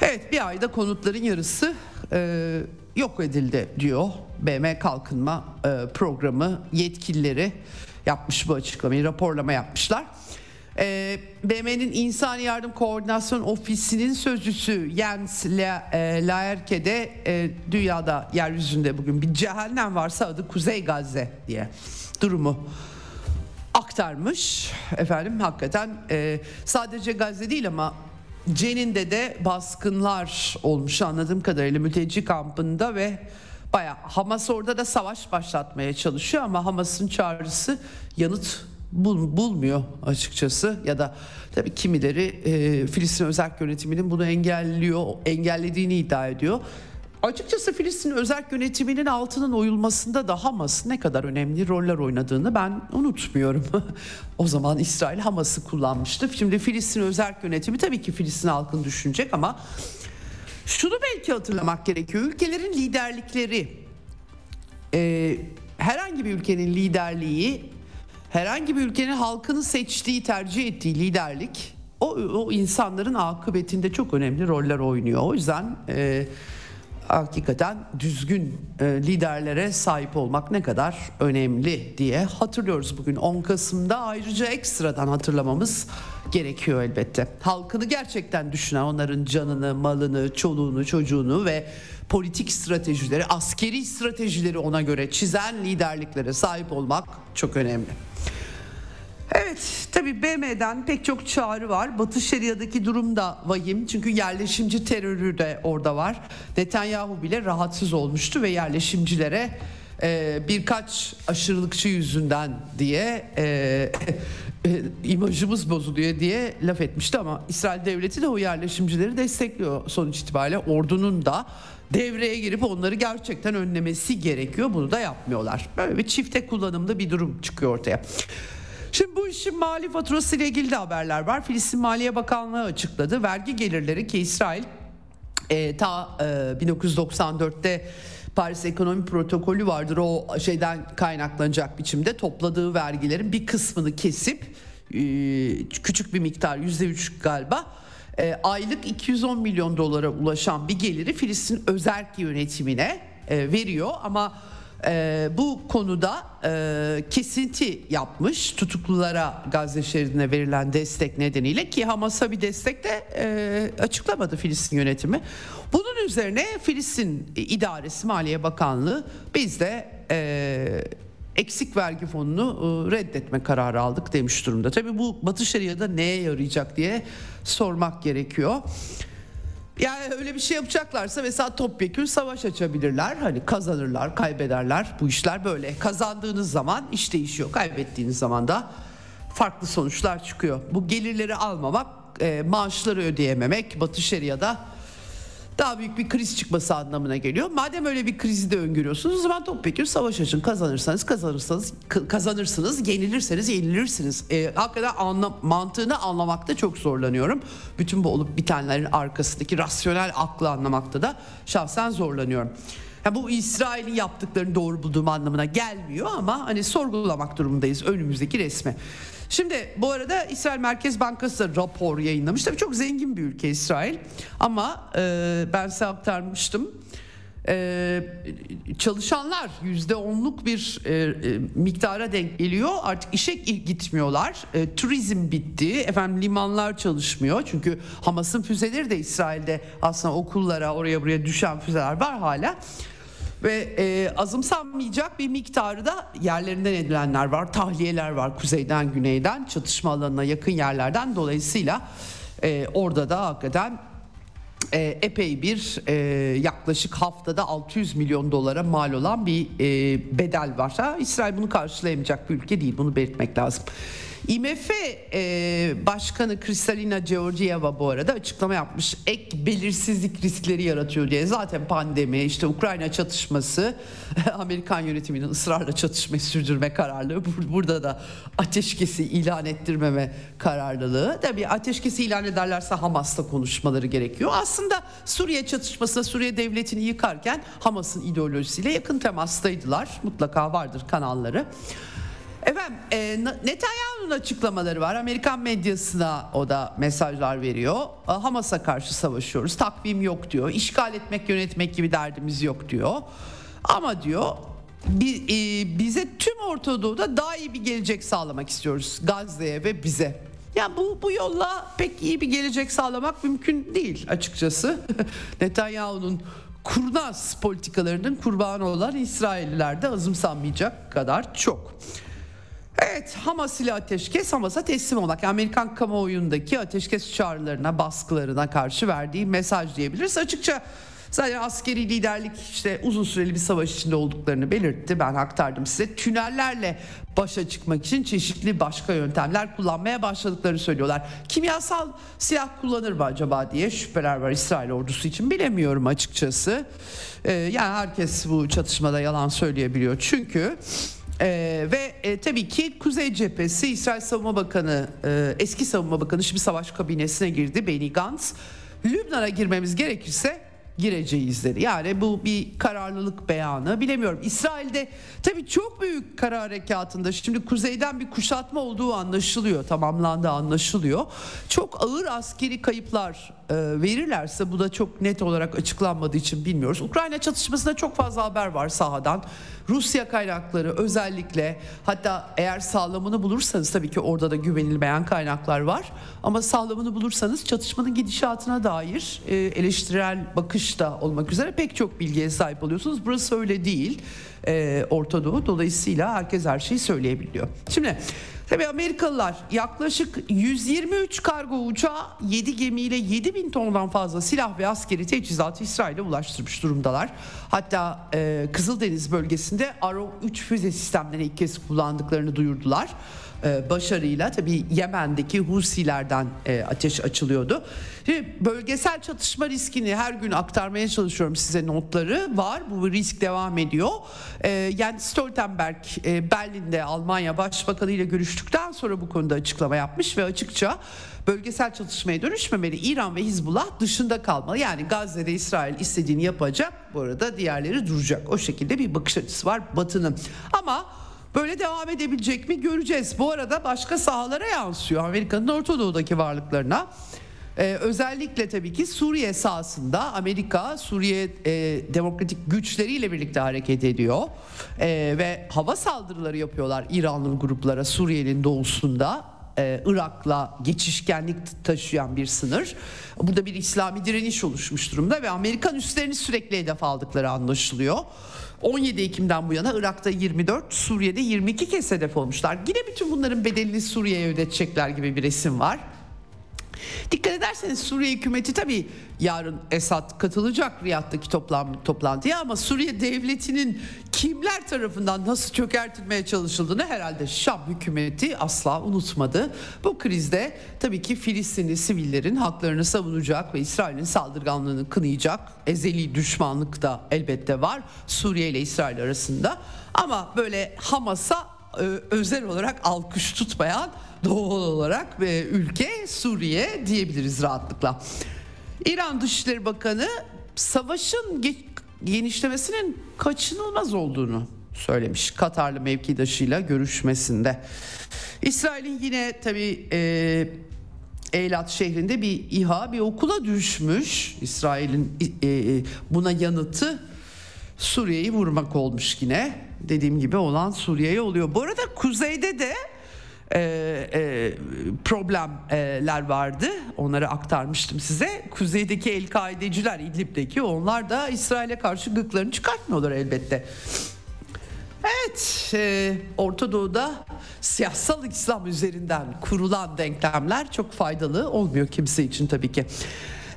A: Evet bir ayda konutların yarısı e, yok edildi diyor BM Kalkınma e, Programı yetkilileri yapmış bu açıklamayı raporlama yapmışlar. E, BM'nin İnsan Yardım Koordinasyon Ofisi'nin sözcüsü Jens e, Laerke de e, dünyada yeryüzünde bugün bir cehennem varsa adı Kuzey Gazze diye durumu aktarmış. Efendim hakikaten e, sadece Gazze değil ama Cenin'de de baskınlar olmuş anladığım kadarıyla mülteci kampında ve baya Hamas orada da savaş başlatmaya çalışıyor ama Hamas'ın çağrısı yanıt bul, bulmuyor açıkçası ya da tabii kimileri e, Filistin özel yönetiminin bunu engelliyor engellediğini iddia ediyor. Açıkçası Filistin özel yönetiminin altının oyulmasında da Hamas ne kadar önemli roller oynadığını ben unutmuyorum. o zaman İsrail Hamas'ı kullanmıştı. Şimdi Filistin özel yönetimi tabii ki Filistin halkını düşünecek ama şunu belki hatırlamak gerekiyor. Ülkelerin liderlikleri e, herhangi bir ülkenin liderliği herhangi bir ülkenin halkını seçtiği, tercih ettiği liderlik o, o insanların akıbetinde çok önemli roller oynuyor. O yüzden e, hakikaten düzgün e, liderlere sahip olmak ne kadar önemli diye hatırlıyoruz bugün 10 Kasım'da ayrıca ekstradan hatırlamamız gerekiyor elbette. Halkını gerçekten düşünen onların canını, malını, çoluğunu, çocuğunu ve politik stratejileri, askeri stratejileri ona göre çizen liderliklere sahip olmak çok önemli. Evet tabi BM'den pek çok çağrı var. Batı Şeria'daki durum da vahim. Çünkü yerleşimci terörü de orada var. Netanyahu bile rahatsız olmuştu ve yerleşimcilere e, birkaç aşırılıkçı yüzünden diye e, e, imajımız bozuluyor diye laf etmişti ama İsrail devleti de o yerleşimcileri destekliyor sonuç itibariyle ordunun da devreye girip onları gerçekten önlemesi gerekiyor. Bunu da yapmıyorlar. Böyle bir çifte kullanımlı bir durum çıkıyor ortaya. Şimdi bu işin mali faturası ile ilgili de haberler var. Filistin Maliye Bakanlığı açıkladı. Vergi gelirleri ki İsrail e, ta e, 1994'te Paris Ekonomi Protokolü vardır. O şeyden kaynaklanacak biçimde topladığı vergilerin bir kısmını kesip e, küçük bir miktar yüzde üç galiba e, aylık 210 milyon dolara ulaşan bir geliri Filistin özerk yönetimine e, veriyor ama e, bu konuda e, kesinti yapmış tutuklulara Gazze şeridine verilen destek nedeniyle ki Hamas'a bir destek de e, açıklamadı Filistin yönetimi. Bunun üzerine Filistin İdaresi Maliye Bakanlığı biz de e, eksik vergi fonunu e, reddetme kararı aldık demiş durumda. Tabii bu Batı Şeria'da neye yarayacak diye sormak gerekiyor. Yani öyle bir şey yapacaklarsa mesela topyekün savaş açabilirler. Hani kazanırlar, kaybederler. Bu işler böyle. Kazandığınız zaman iş değişiyor. Kaybettiğiniz zaman da farklı sonuçlar çıkıyor. Bu gelirleri almamak, e, maaşları ödeyememek Batı Şeria'da daha büyük bir kriz çıkması anlamına geliyor. Madem öyle bir krizi de öngörüyorsunuz o zaman topyekun savaş açın. Kazanırsanız kazanırsanız kazanırsınız, yenilirseniz yenilirsiniz. E, hakikaten anlam, mantığını anlamakta çok zorlanıyorum. Bütün bu olup bitenlerin arkasındaki rasyonel aklı anlamakta da şahsen zorlanıyorum. Ya bu İsrail'in yaptıklarını doğru bulduğum anlamına gelmiyor ama hani sorgulamak durumundayız önümüzdeki resmi. Şimdi bu arada İsrail Merkez Bankası da rapor yayınlamış. Tabii çok zengin bir ülke İsrail. Ama e, ben size aktarmıştım. Ee, çalışanlar yüzde onluk bir e, e, miktara denk geliyor. Artık işe gitmiyorlar. E, turizm bitti. Efendim limanlar çalışmıyor. Çünkü Hamas'ın füzeleri de İsrail'de aslında okullara oraya buraya düşen füzeler var hala ve e, azımsanmayacak bir miktarı da yerlerinden edilenler var. Tahliyeler var kuzeyden güneyden çatışma alanına yakın yerlerden dolayısıyla e, orada da hakikaten e, epey bir e, yaklaşık haftada 600 milyon dolara mal olan bir e, bedel var. Ha, İsrail bunu karşılayamayacak bir ülke değil bunu belirtmek lazım. IMF e, Başkanı Kristalina Georgieva bu arada açıklama yapmış. Ek belirsizlik riskleri yaratıyor diye. Zaten pandemi, işte Ukrayna çatışması, Amerikan yönetiminin ısrarla çatışmayı sürdürme kararlılığı. Burada da ateşkesi ilan ettirmeme kararlılığı. Tabii ateşkesi ilan ederlerse Hamas'ta konuşmaları gerekiyor. Aslında Suriye çatışmasında Suriye devletini yıkarken Hamas'ın ideolojisiyle yakın temastaydılar. Mutlaka vardır kanalları. Efendim e, Netanyahu'nun açıklamaları var. Amerikan medyasına o da mesajlar veriyor. E, Hamas'a karşı savaşıyoruz. Takvim yok diyor. İşgal etmek, yönetmek gibi derdimiz yok diyor. Ama diyor e, bize tüm Orta Doğu'da daha iyi bir gelecek sağlamak istiyoruz. Gazze'ye ve bize. Yani bu, bu yolla pek iyi bir gelecek sağlamak mümkün değil açıkçası. Netanyahu'nun kurnaz politikalarının kurbanı olan İsrailliler de azımsanmayacak kadar çok. Evet Hamas ile ateşkes Hamas'a teslim olmak. Amerikan kamuoyundaki ateşkes çağrılarına, baskılarına karşı verdiği mesaj diyebiliriz. Açıkça Zaten askeri liderlik işte uzun süreli bir savaş içinde olduklarını belirtti. Ben aktardım size. Tünellerle başa çıkmak için çeşitli başka yöntemler kullanmaya başladıklarını söylüyorlar. Kimyasal silah kullanır mı acaba diye şüpheler var İsrail ordusu için bilemiyorum açıkçası. Ee, yani herkes bu çatışmada yalan söyleyebiliyor. Çünkü ee, ve e, tabii ki Kuzey Cephesi İsrail Savunma Bakanı e, eski Savunma Bakanı şimdi savaş kabinesine girdi Benny Gantz. Lübnan'a girmemiz gerekirse gireceğiz dedi. Yani bu bir kararlılık beyanı. Bilemiyorum. İsrail'de tabii çok büyük kara harekatında şimdi kuzeyden bir kuşatma olduğu anlaşılıyor. Tamamlandı anlaşılıyor. Çok ağır askeri kayıplar e, verirlerse bu da çok net olarak açıklanmadığı için bilmiyoruz. Ukrayna çatışmasında çok fazla haber var sahadan. Rusya kaynakları özellikle hatta eğer sağlamını bulursanız tabii ki orada da güvenilmeyen kaynaklar var. Ama sağlamını bulursanız çatışmanın gidişatına dair e, eleştirel bakış da olmak üzere pek çok bilgiye sahip oluyorsunuz. Burası öyle değil e, Orta Doğu. Dolayısıyla herkes her şeyi söyleyebiliyor. Şimdi Tabii Amerikalılar yaklaşık 123 kargo uçağı 7 gemiyle 7 bin tondan fazla silah ve askeri teçhizatı İsrail'e ulaştırmış durumdalar. Hatta e, Kızıldeniz bölgesinde Arrow 3 füze sistemlerini ilk kez kullandıklarını duyurdular. E, başarıyla tabii Yemen'deki Husilerden e, ateş açılıyordu. Şimdi bölgesel çatışma riskini her gün aktarmaya çalışıyorum size notları var. Bu risk devam ediyor. E, yani Stoltenberg Berlin'de Almanya Başbakanı ile görüştükten sonra bu konuda açıklama yapmış ve açıkça bölgesel çatışmaya dönüşmemeli. İran ve Hizbullah dışında kalmalı. Yani Gazze'de İsrail istediğini yapacak. Bu arada diğerleri duracak. O şekilde bir bakış açısı var Batı'nın. Ama Böyle devam edebilecek mi göreceğiz. Bu arada başka sahalara yansıyor Amerika'nın Orta Doğu'daki varlıklarına. Ee, özellikle tabii ki Suriye sahasında Amerika Suriye e, demokratik güçleriyle birlikte hareket ediyor e, ve hava saldırıları yapıyorlar İranlı gruplara Suriye'nin doğusunda e, Irak'la geçişkenlik taşıyan bir sınır. Burada bir İslami direniş oluşmuş durumda ve Amerikan üslerini sürekli hedef aldıkları anlaşılıyor. 17 Ekim'den bu yana Irak'ta 24, Suriye'de 22 kez hedef olmuşlar. Yine bütün bunların bedelini Suriye'ye ödetecekler gibi bir resim var. Dikkat ederseniz Suriye hükümeti tabii yarın Esad katılacak Riyad'daki toplam, toplantıya ama Suriye devletinin kimler tarafından nasıl çökertilmeye çalışıldığını herhalde Şam hükümeti asla unutmadı. Bu krizde tabii ki Filistinli sivillerin haklarını savunacak ve İsrail'in saldırganlığını kınayacak ezeli düşmanlık da elbette var Suriye ile İsrail arasında. Ama böyle Hamas'a özel olarak alkış tutmayan doğal olarak ve ülke Suriye diyebiliriz rahatlıkla. İran Dışişleri Bakanı savaşın genişlemesinin kaçınılmaz olduğunu söylemiş Katarlı mevkidaşıyla görüşmesinde. İsrail'in yine tabi e, Eylat şehrinde bir İHA bir okula düşmüş. İsrail'in e, e, buna yanıtı Suriye'yi vurmak olmuş yine. Dediğim gibi olan Suriye'ye oluyor. Bu arada kuzeyde de e, e, problemler vardı. Onları aktarmıştım size. Kuzeydeki El-Kaideciler İdlib'deki onlar da İsrail'e karşı gıklarını çıkartmıyorlar elbette. Evet, e, Orta Doğu'da siyasal İslam üzerinden kurulan denklemler çok faydalı olmuyor kimse için tabii ki.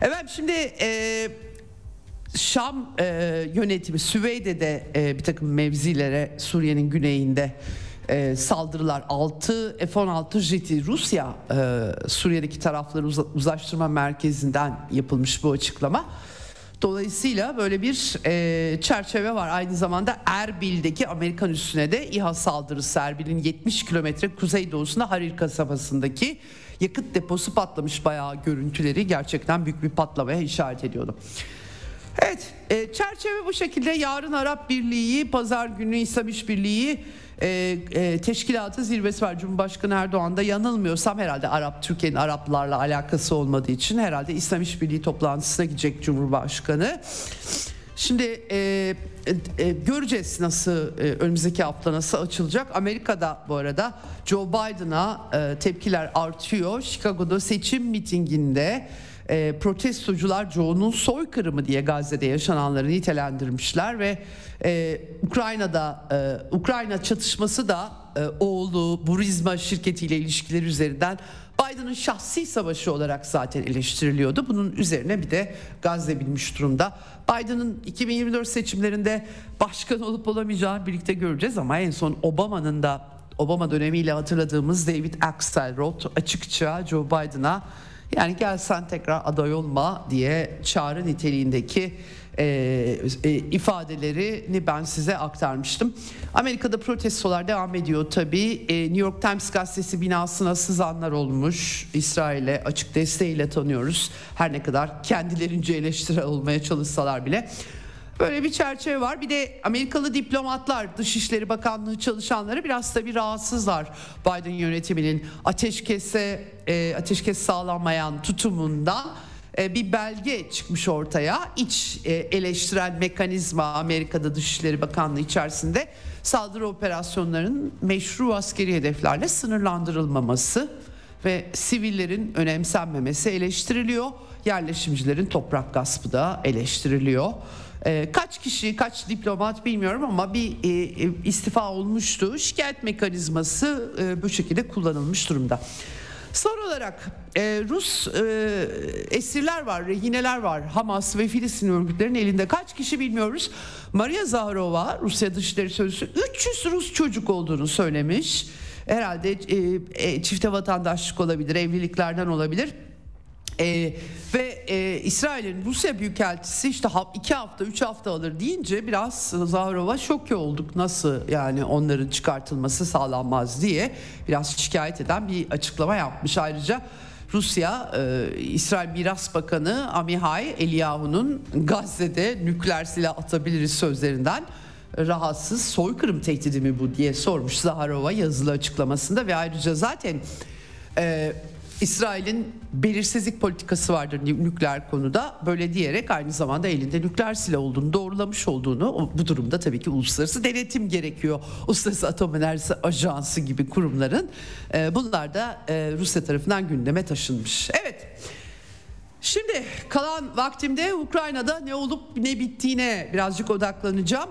A: Evet şimdi e, Şam e, yönetimi Süveyde'de e, bir takım mevzilere Suriye'nin güneyinde e, saldırılar 6 F-16 jeti Rusya e, Suriye'deki tarafları uz- uzlaştırma merkezinden yapılmış bu açıklama. Dolayısıyla böyle bir e, çerçeve var. Aynı zamanda Erbil'deki Amerikan üssüne de İHA saldırısı Erbil'in 70 kilometre kuzeydoğusunda Harir kasabasındaki yakıt deposu patlamış bayağı görüntüleri gerçekten büyük bir patlamaya işaret ediyordu. Evet e, çerçeve bu şekilde yarın Arap Birliği pazar günü İslam İşbirliği e, e, teşkilatı zirvesi var. Cumhurbaşkanı Erdoğan da yanılmıyorsam herhalde Arap Türkiye'nin Araplarla alakası olmadığı için herhalde İslam İşbirliği toplantısına gidecek Cumhurbaşkanı. Şimdi e, e, göreceğiz nasıl e, önümüzdeki hafta nasıl açılacak. Amerika'da bu arada Joe Biden'a e, tepkiler artıyor. Chicago'da seçim mitinginde e, protestocular Joe'nun soykırımı diye Gazze'de yaşananları nitelendirmişler ve e, Ukrayna'da e, Ukrayna çatışması da e, oğlu Burisma şirketiyle ilişkileri üzerinden Biden'ın şahsi savaşı olarak zaten eleştiriliyordu. Bunun üzerine bir de Gazze binmiş durumda. Biden'ın 2024 seçimlerinde başkan olup olamayacağını birlikte göreceğiz ama en son Obama'nın da Obama dönemiyle hatırladığımız David Axelrod açıkça Joe Biden'a yani gel sen tekrar aday olma diye çağrı niteliğindeki e, e, ifadelerini ben size aktarmıştım. Amerika'da protestolar devam ediyor tabii. E, New York Times gazetesi binasına sızanlar olmuş. İsrail'e açık desteğiyle tanıyoruz. Her ne kadar kendilerince eleştiri olmaya çalışsalar bile. Böyle bir çerçeve var. Bir de Amerikalı diplomatlar, Dışişleri Bakanlığı çalışanları biraz da bir rahatsızlar Biden yönetiminin ateşkese e, ateşkes sağlanmayan tutumundan e, bir belge çıkmış ortaya. İç e, eleştirel mekanizma Amerika'da Dışişleri Bakanlığı içerisinde saldırı operasyonlarının meşru askeri hedeflerle sınırlandırılmaması ve sivillerin önemsenmemesi eleştiriliyor. Yerleşimcilerin toprak gaspı da eleştiriliyor. Ee, kaç kişi, kaç diplomat bilmiyorum ama bir e, e, istifa olmuştu. Şikayet mekanizması e, bu şekilde kullanılmış durumda. Son olarak e, Rus e, esirler var, rehineler var. Hamas ve Filistin örgütlerinin elinde kaç kişi bilmiyoruz. Maria Zaharova, Rusya Dışişleri Sözcüsü 300 Rus çocuk olduğunu söylemiş. Herhalde e, e, çifte vatandaşlık olabilir, evliliklerden olabilir. Ee, ve e, İsrail'in Rusya Büyükelçisi işte iki hafta üç hafta alır deyince biraz Zaharova şok olduk nasıl yani onların çıkartılması sağlanmaz diye biraz şikayet eden bir açıklama yapmış ayrıca. Rusya, e, İsrail Miras Bakanı Amihai Eliyahu'nun Gazze'de nükleer silah atabiliriz sözlerinden rahatsız soykırım tehdidi mi bu diye sormuş Zaharova yazılı açıklamasında ve ayrıca zaten e, İsrail'in belirsizlik politikası vardır nükleer konuda böyle diyerek aynı zamanda elinde nükleer silah olduğunu doğrulamış olduğunu bu durumda tabii ki uluslararası denetim gerekiyor. Uluslararası Atom Enerjisi Ajansı gibi kurumların e, bunlar da e, Rusya tarafından gündeme taşınmış. Evet. Şimdi kalan vaktimde Ukrayna'da ne olup ne bittiğine birazcık odaklanacağım.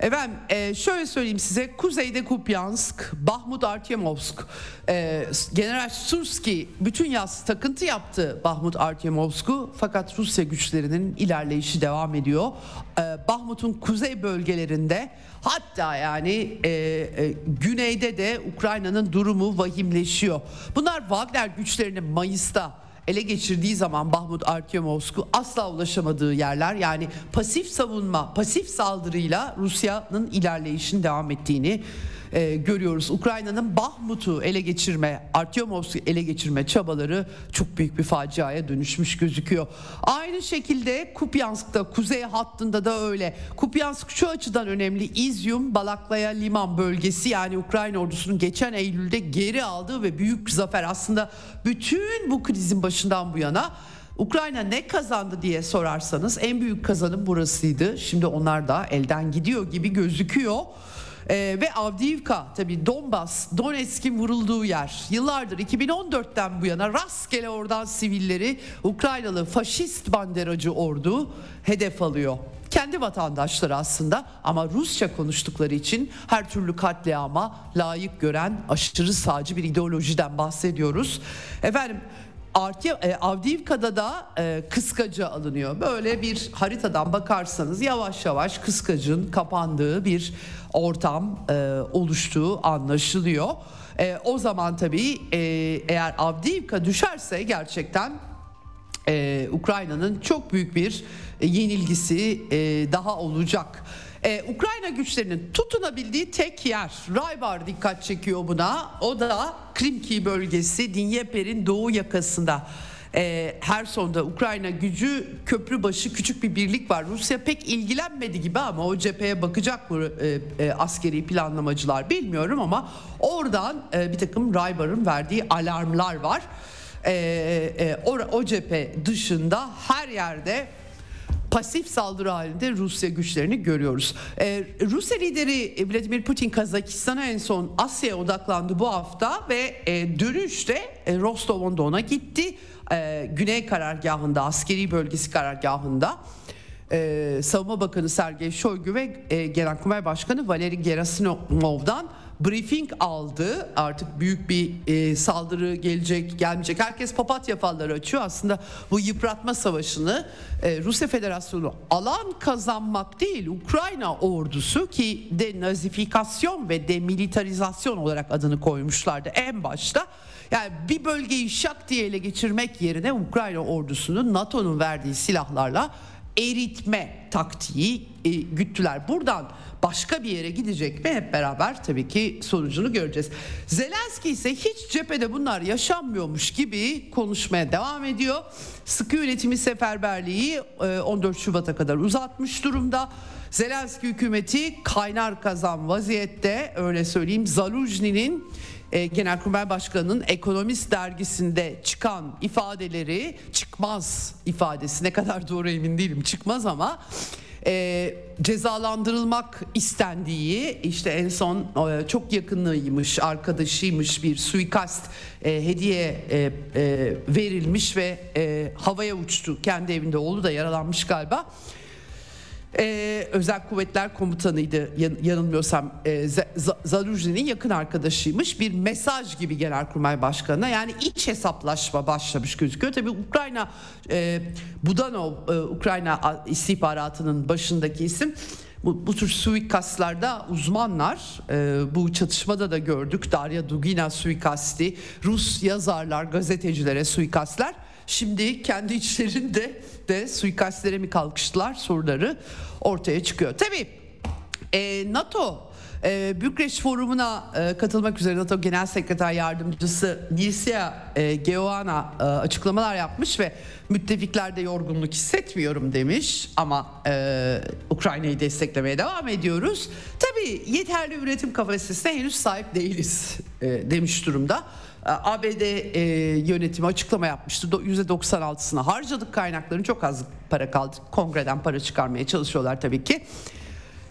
A: Efendim e, şöyle söyleyeyim size kuzeyde Kupyansk, Bahmut Artyemovsk, e, General Surski bütün yaz takıntı yaptı Bahmut Artyemovsk'u fakat Rusya güçlerinin ilerleyişi devam ediyor. E, Bahmut'un kuzey bölgelerinde hatta yani e, e, güneyde de Ukrayna'nın durumu vahimleşiyor. Bunlar Wagner güçlerinin Mayıs'ta ele geçirdiği zaman Bahmut Artyomovsk'u asla ulaşamadığı yerler yani pasif savunma, pasif saldırıyla Rusya'nın ilerleyişin devam ettiğini e, görüyoruz. Ukrayna'nın Bahmut'u ele geçirme, Artyomovsk'u ele geçirme çabaları çok büyük bir faciaya dönüşmüş gözüküyor. Aynı şekilde Kupyansk'ta kuzey hattında da öyle. Kupyansk şu açıdan önemli. İzyum, Balaklaya liman bölgesi yani Ukrayna ordusunun geçen Eylül'de geri aldığı ve büyük zafer aslında bütün bu krizin başından bu yana Ukrayna ne kazandı diye sorarsanız en büyük kazanım burasıydı. Şimdi onlar da elden gidiyor gibi gözüküyor. Ee, ve Avdiivka tabi Donbas, Donetsk'in vurulduğu yer. Yıllardır 2014'ten bu yana rastgele oradan sivilleri Ukraynalı faşist banderacı ordu hedef alıyor. Kendi vatandaşları aslında ama Rusça konuştukları için her türlü katliama layık gören aşırı sağcı bir ideolojiden bahsediyoruz. Efendim e, Avdiivka'da da e, kıskaca alınıyor. Böyle bir haritadan bakarsanız yavaş yavaş kıskacın kapandığı bir ortam e, oluştuğu anlaşılıyor. E, o zaman tabii e, eğer Avdiivka düşerse gerçekten e, Ukrayna'nın çok büyük bir yenilgisi e, daha olacak. Ee, Ukrayna güçlerinin tutunabildiği tek yer Raybar dikkat çekiyor buna. O da Krimki bölgesi Dinyeper'in doğu yakasında. e, Herson'da Ukrayna gücü köprü başı küçük bir birlik var. Rusya pek ilgilenmedi gibi ama o cepheye bakacak mı e, e, askeri planlamacılar bilmiyorum ama oradan e, bir takım Raybar'ın verdiği alarmlar var. E, e, o, o cephe dışında her yerde pasif saldırı halinde Rusya güçlerini görüyoruz. Ee, Rusya lideri Vladimir Putin Kazakistan'a en son Asya'ya odaklandı bu hafta ve e, dönüşte e, Rostov-on-Don'a gitti. E, Güney karargahında, askeri bölgesi karargahında e, Savunma Bakanı Sergey Shoigu ve e, Genelkurmay Başkanı Valeri Gerasimov'dan briefing aldı. Artık büyük bir e, saldırı gelecek, gelmeyecek. Herkes papatya falları açıyor. Aslında bu yıpratma savaşını e, Rusya Federasyonu alan kazanmak değil, Ukrayna ordusu ki denazifikasyon ve demilitarizasyon olarak adını koymuşlardı en başta. Yani bir bölgeyi şak diye ele geçirmek yerine Ukrayna ordusunun NATO'nun verdiği silahlarla eritme taktiği e, güttüler. Buradan başka bir yere gidecek mi hep beraber tabii ki sonucunu göreceğiz. Zelenski ise hiç cephede bunlar yaşanmıyormuş gibi konuşmaya devam ediyor. Sıkı yönetimi seferberliği 14 e, Şubat'a kadar uzatmış durumda. Zelenski hükümeti kaynar kazan vaziyette öyle söyleyeyim. Zaluzni'nin e, Genelkurmay Başkanı'nın Ekonomist dergisinde çıkan ifadeleri çıkmaz ifadesi ne kadar doğru emin değilim çıkmaz ama e, cezalandırılmak istendiği işte en son e, çok yakınıymış arkadaşıymış bir suikast e, hediye e, e, verilmiş ve e, havaya uçtu. Kendi evinde oğlu da yaralanmış galiba ee, Özel Kuvvetler Komutanıydı yanılmıyorsam. E, Zaluzni'nin yakın arkadaşıymış. Bir mesaj gibi Genelkurmay Başkanı'na yani iç hesaplaşma başlamış gözüküyor. Tabi Ukrayna e, Budanov e, Ukrayna istihbaratının başındaki isim. Bu, bu tür suikastlarda uzmanlar e, bu çatışmada da gördük. Darya Dugina suikasti Rus yazarlar gazetecilere suikastler Şimdi kendi içlerinde de suikastlere mi kalkıştılar soruları ortaya çıkıyor. Tabii e, NATO e, Bükreş Forumu'na e, katılmak üzere NATO Genel Sekreter Yardımcısı Nilsia e, Geoana e, açıklamalar yapmış ve müttefiklerde yorgunluk hissetmiyorum demiş ama e, Ukrayna'yı desteklemeye devam ediyoruz. Tabii yeterli üretim kapasitesine henüz sahip değiliz e, demiş durumda. ABD e, yönetimi açıklama yapmıştı. %96'sını harcadık kaynakların çok az para kaldı. Kongreden para çıkarmaya çalışıyorlar tabii ki.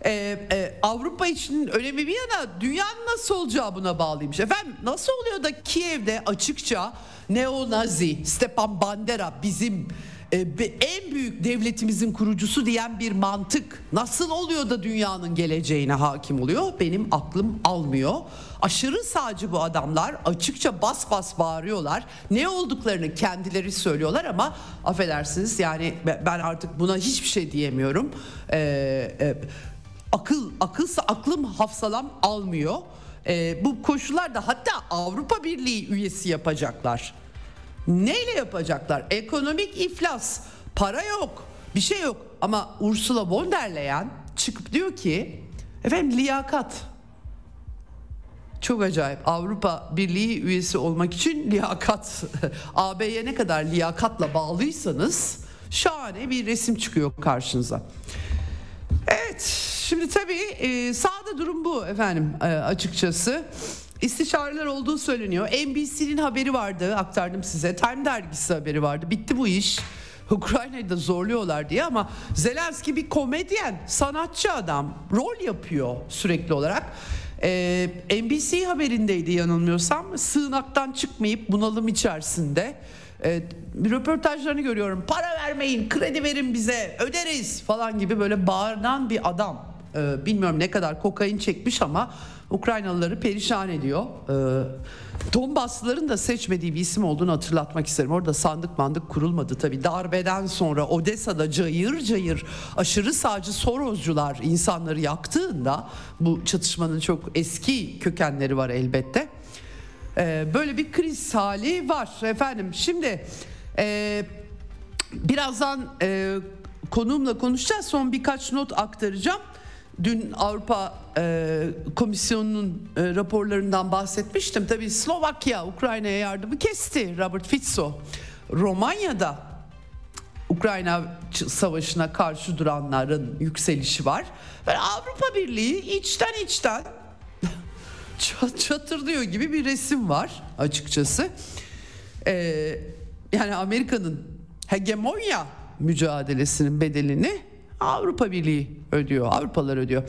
A: Ee, e, Avrupa için önemi bir yana dünyanın nasıl olacağı buna bağlıymış. Efendim nasıl oluyor da Kiev'de açıkça neo-nazi Stepan Bandera bizim e, en büyük devletimizin kurucusu diyen bir mantık nasıl oluyor da dünyanın geleceğine hakim oluyor? Benim aklım almıyor. Aşırı sağcı bu adamlar açıkça bas bas bağırıyorlar. Ne olduklarını kendileri söylüyorlar ama affedersiniz yani ben artık buna hiçbir şey diyemiyorum. Ee, e, akıl akılsa aklım hafsalam almıyor. Ee, bu koşullarda hatta Avrupa Birliği üyesi yapacaklar. Neyle yapacaklar? Ekonomik iflas, para yok, bir şey yok. Ama Ursula von der Leyen çıkıp diyor ki efendim liyakat. Çok acayip. Avrupa Birliği üyesi olmak için liyakat. AB'ye ne kadar liyakatla bağlıysanız şahane bir resim çıkıyor karşınıza. Evet, şimdi tabii e, sağda durum bu efendim e, açıkçası. İstişareler olduğu söyleniyor. NBC'nin haberi vardı aktardım size. Time dergisi haberi vardı. Bitti bu iş. Ukrayna'yı da zorluyorlar diye ama Zelenski bir komedyen, sanatçı adam. Rol yapıyor sürekli olarak. Ee, NBC haberindeydi yanılmıyorsam. Sığınaktan çıkmayıp bunalım içerisinde. Ee, röportajlarını görüyorum. Para vermeyin, kredi verin bize, öderiz falan gibi böyle bağıran bir adam. Ee, bilmiyorum ne kadar kokain çekmiş ama Ukraynalıları perişan ediyor. Ee, Donbaslıların da seçmediği bir isim olduğunu hatırlatmak isterim. Orada sandık mandık kurulmadı tabii. Darbeden sonra Odessa'da cayır cayır aşırı sağcı Soroscular insanları yaktığında bu çatışmanın çok eski kökenleri var elbette. Ee, böyle bir kriz hali var efendim. Şimdi e, birazdan e, konuğumla konuşacağız. Son birkaç not aktaracağım. Dün Avrupa e, Komisyonu'nun e, raporlarından bahsetmiştim. Tabii Slovakya Ukrayna'ya yardımı kesti Robert Fico. Romanya'da Ukrayna savaşına karşı duranların yükselişi var. Ve Avrupa Birliği içten içten çatırdıyor gibi bir resim var açıkçası. Ee, yani Amerika'nın hegemonya mücadelesinin bedelini Avrupa Birliği ödüyor, Avrupalılar ödüyor.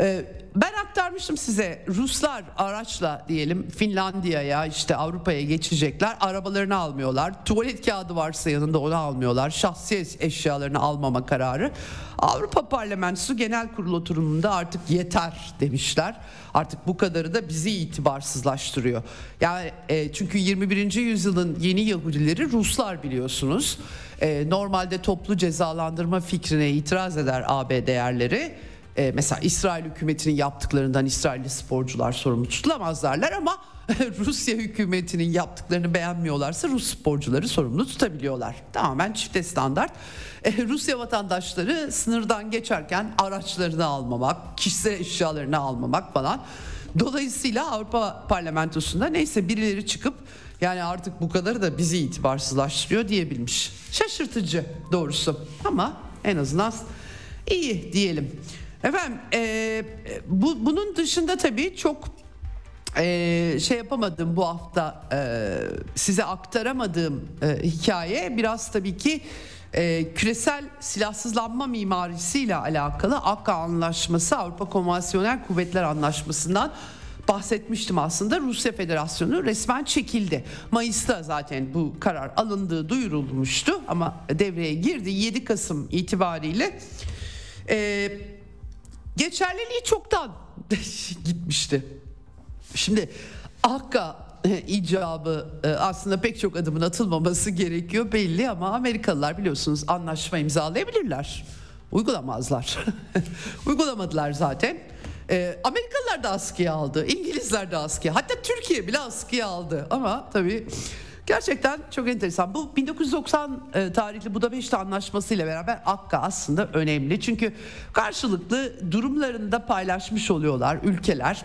A: Ee, ben aktarmıştım size Ruslar araçla diyelim Finlandiya'ya işte Avrupa'ya geçecekler arabalarını almıyorlar. Tuvalet kağıdı varsa yanında onu almıyorlar. Şahsi eşyalarını almama kararı. Avrupa Parlamentosu Genel Kurulu oturumunda artık yeter demişler. Artık bu kadarı da bizi itibarsızlaştırıyor. Yani e, çünkü 21. yüzyılın yeni Yahudileri Ruslar biliyorsunuz. E, normalde toplu cezalandırma fikrine itiraz eder AB değerleri e, mesela İsrail hükümetinin yaptıklarından İsrailli sporcular sorumlu tutulamazlarlar ama Rusya hükümetinin yaptıklarını beğenmiyorlarsa Rus sporcuları sorumlu tutabiliyorlar. Tamamen çifte standart. E, Rusya vatandaşları sınırdan geçerken araçlarını almamak, kişisel eşyalarını almamak falan. Dolayısıyla Avrupa Parlamentosu'nda neyse birileri çıkıp yani artık bu kadarı da bizi itibarsızlaştırıyor diyebilmiş. Şaşırtıcı doğrusu ama en azından iyi diyelim. Efendim e, bu, bunun dışında tabii çok e, şey yapamadım bu hafta e, size aktaramadığım e, hikaye biraz tabii ki e, küresel silahsızlanma mimarisiyle alakalı akka anlaşması Avrupa Konvansiyonel Kuvvetler Anlaşması'ndan bahsetmiştim aslında Rusya Federasyonu resmen çekildi. Mayıs'ta zaten bu karar alındığı duyurulmuştu ama devreye girdi 7 Kasım itibariyle. E, geçerliliği çoktan gitmişti. Şimdi Akka icabı e, aslında pek çok adımın atılmaması gerekiyor belli ama Amerikalılar biliyorsunuz anlaşma imzalayabilirler. Uygulamazlar. Uygulamadılar zaten. E, Amerikalılar da askıya aldı, İngilizler de askıya, hatta Türkiye bile askıya aldı. Ama tabii gerçekten çok enteresan. Bu 1990 e, tarihli Budapeşte Anlaşması ile beraber Akka aslında önemli. Çünkü karşılıklı durumlarında paylaşmış oluyorlar ülkeler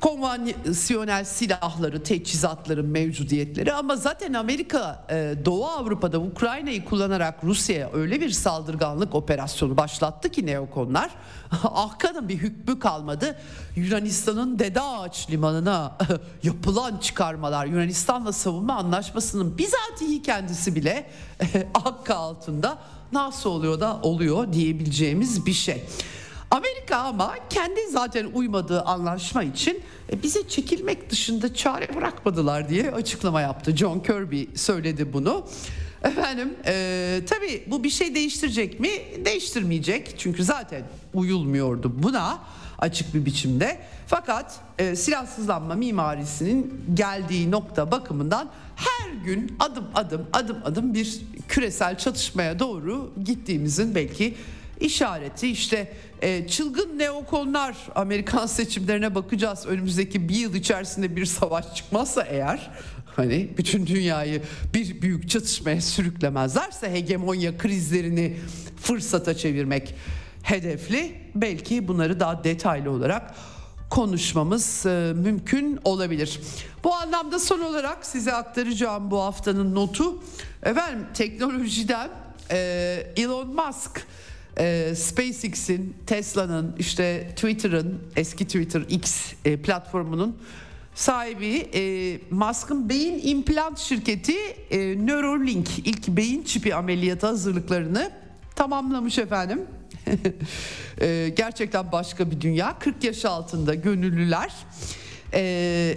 A: konvansiyonel silahları, teçhizatların mevcudiyetleri ama zaten Amerika e, Doğu Avrupa'da Ukrayna'yı kullanarak Rusya'ya öyle bir saldırganlık operasyonu başlattı ki neokonlar. Ahkan'ın bir hükmü kalmadı. Yunanistan'ın Dede Ağaç limanına yapılan çıkarmalar Yunanistan'la savunma anlaşmasının bizatihi kendisi bile Akka altında nasıl oluyor da oluyor diyebileceğimiz bir şey. Amerika ama kendi zaten uymadığı anlaşma için e, bize çekilmek dışında çare bırakmadılar diye açıklama yaptı. John Kirby söyledi bunu. Efendim e, tabii bu bir şey değiştirecek mi? Değiştirmeyecek çünkü zaten uyulmuyordu buna açık bir biçimde. Fakat e, silahsızlanma mimarisinin geldiği nokta bakımından her gün adım adım adım adım bir küresel çatışmaya doğru gittiğimizin belki işareti işte e, çılgın neokonlar Amerikan seçimlerine bakacağız. Önümüzdeki bir yıl içerisinde bir savaş çıkmazsa eğer hani bütün dünyayı bir büyük çatışmaya sürüklemezlerse hegemonya krizlerini fırsata çevirmek hedefli. Belki bunları daha detaylı olarak konuşmamız e, mümkün olabilir. Bu anlamda son olarak size aktaracağım bu haftanın notu. Efendim teknolojiden e, Elon Musk e, SpaceX'in, Tesla'nın, işte Twitter'ın, eski Twitter X e, platformunun sahibi e, Musk'ın beyin implant şirketi e, Neuralink ilk beyin çipi ameliyatı hazırlıklarını tamamlamış efendim. e, gerçekten başka bir dünya. 40 yaş altında gönüllüler. E,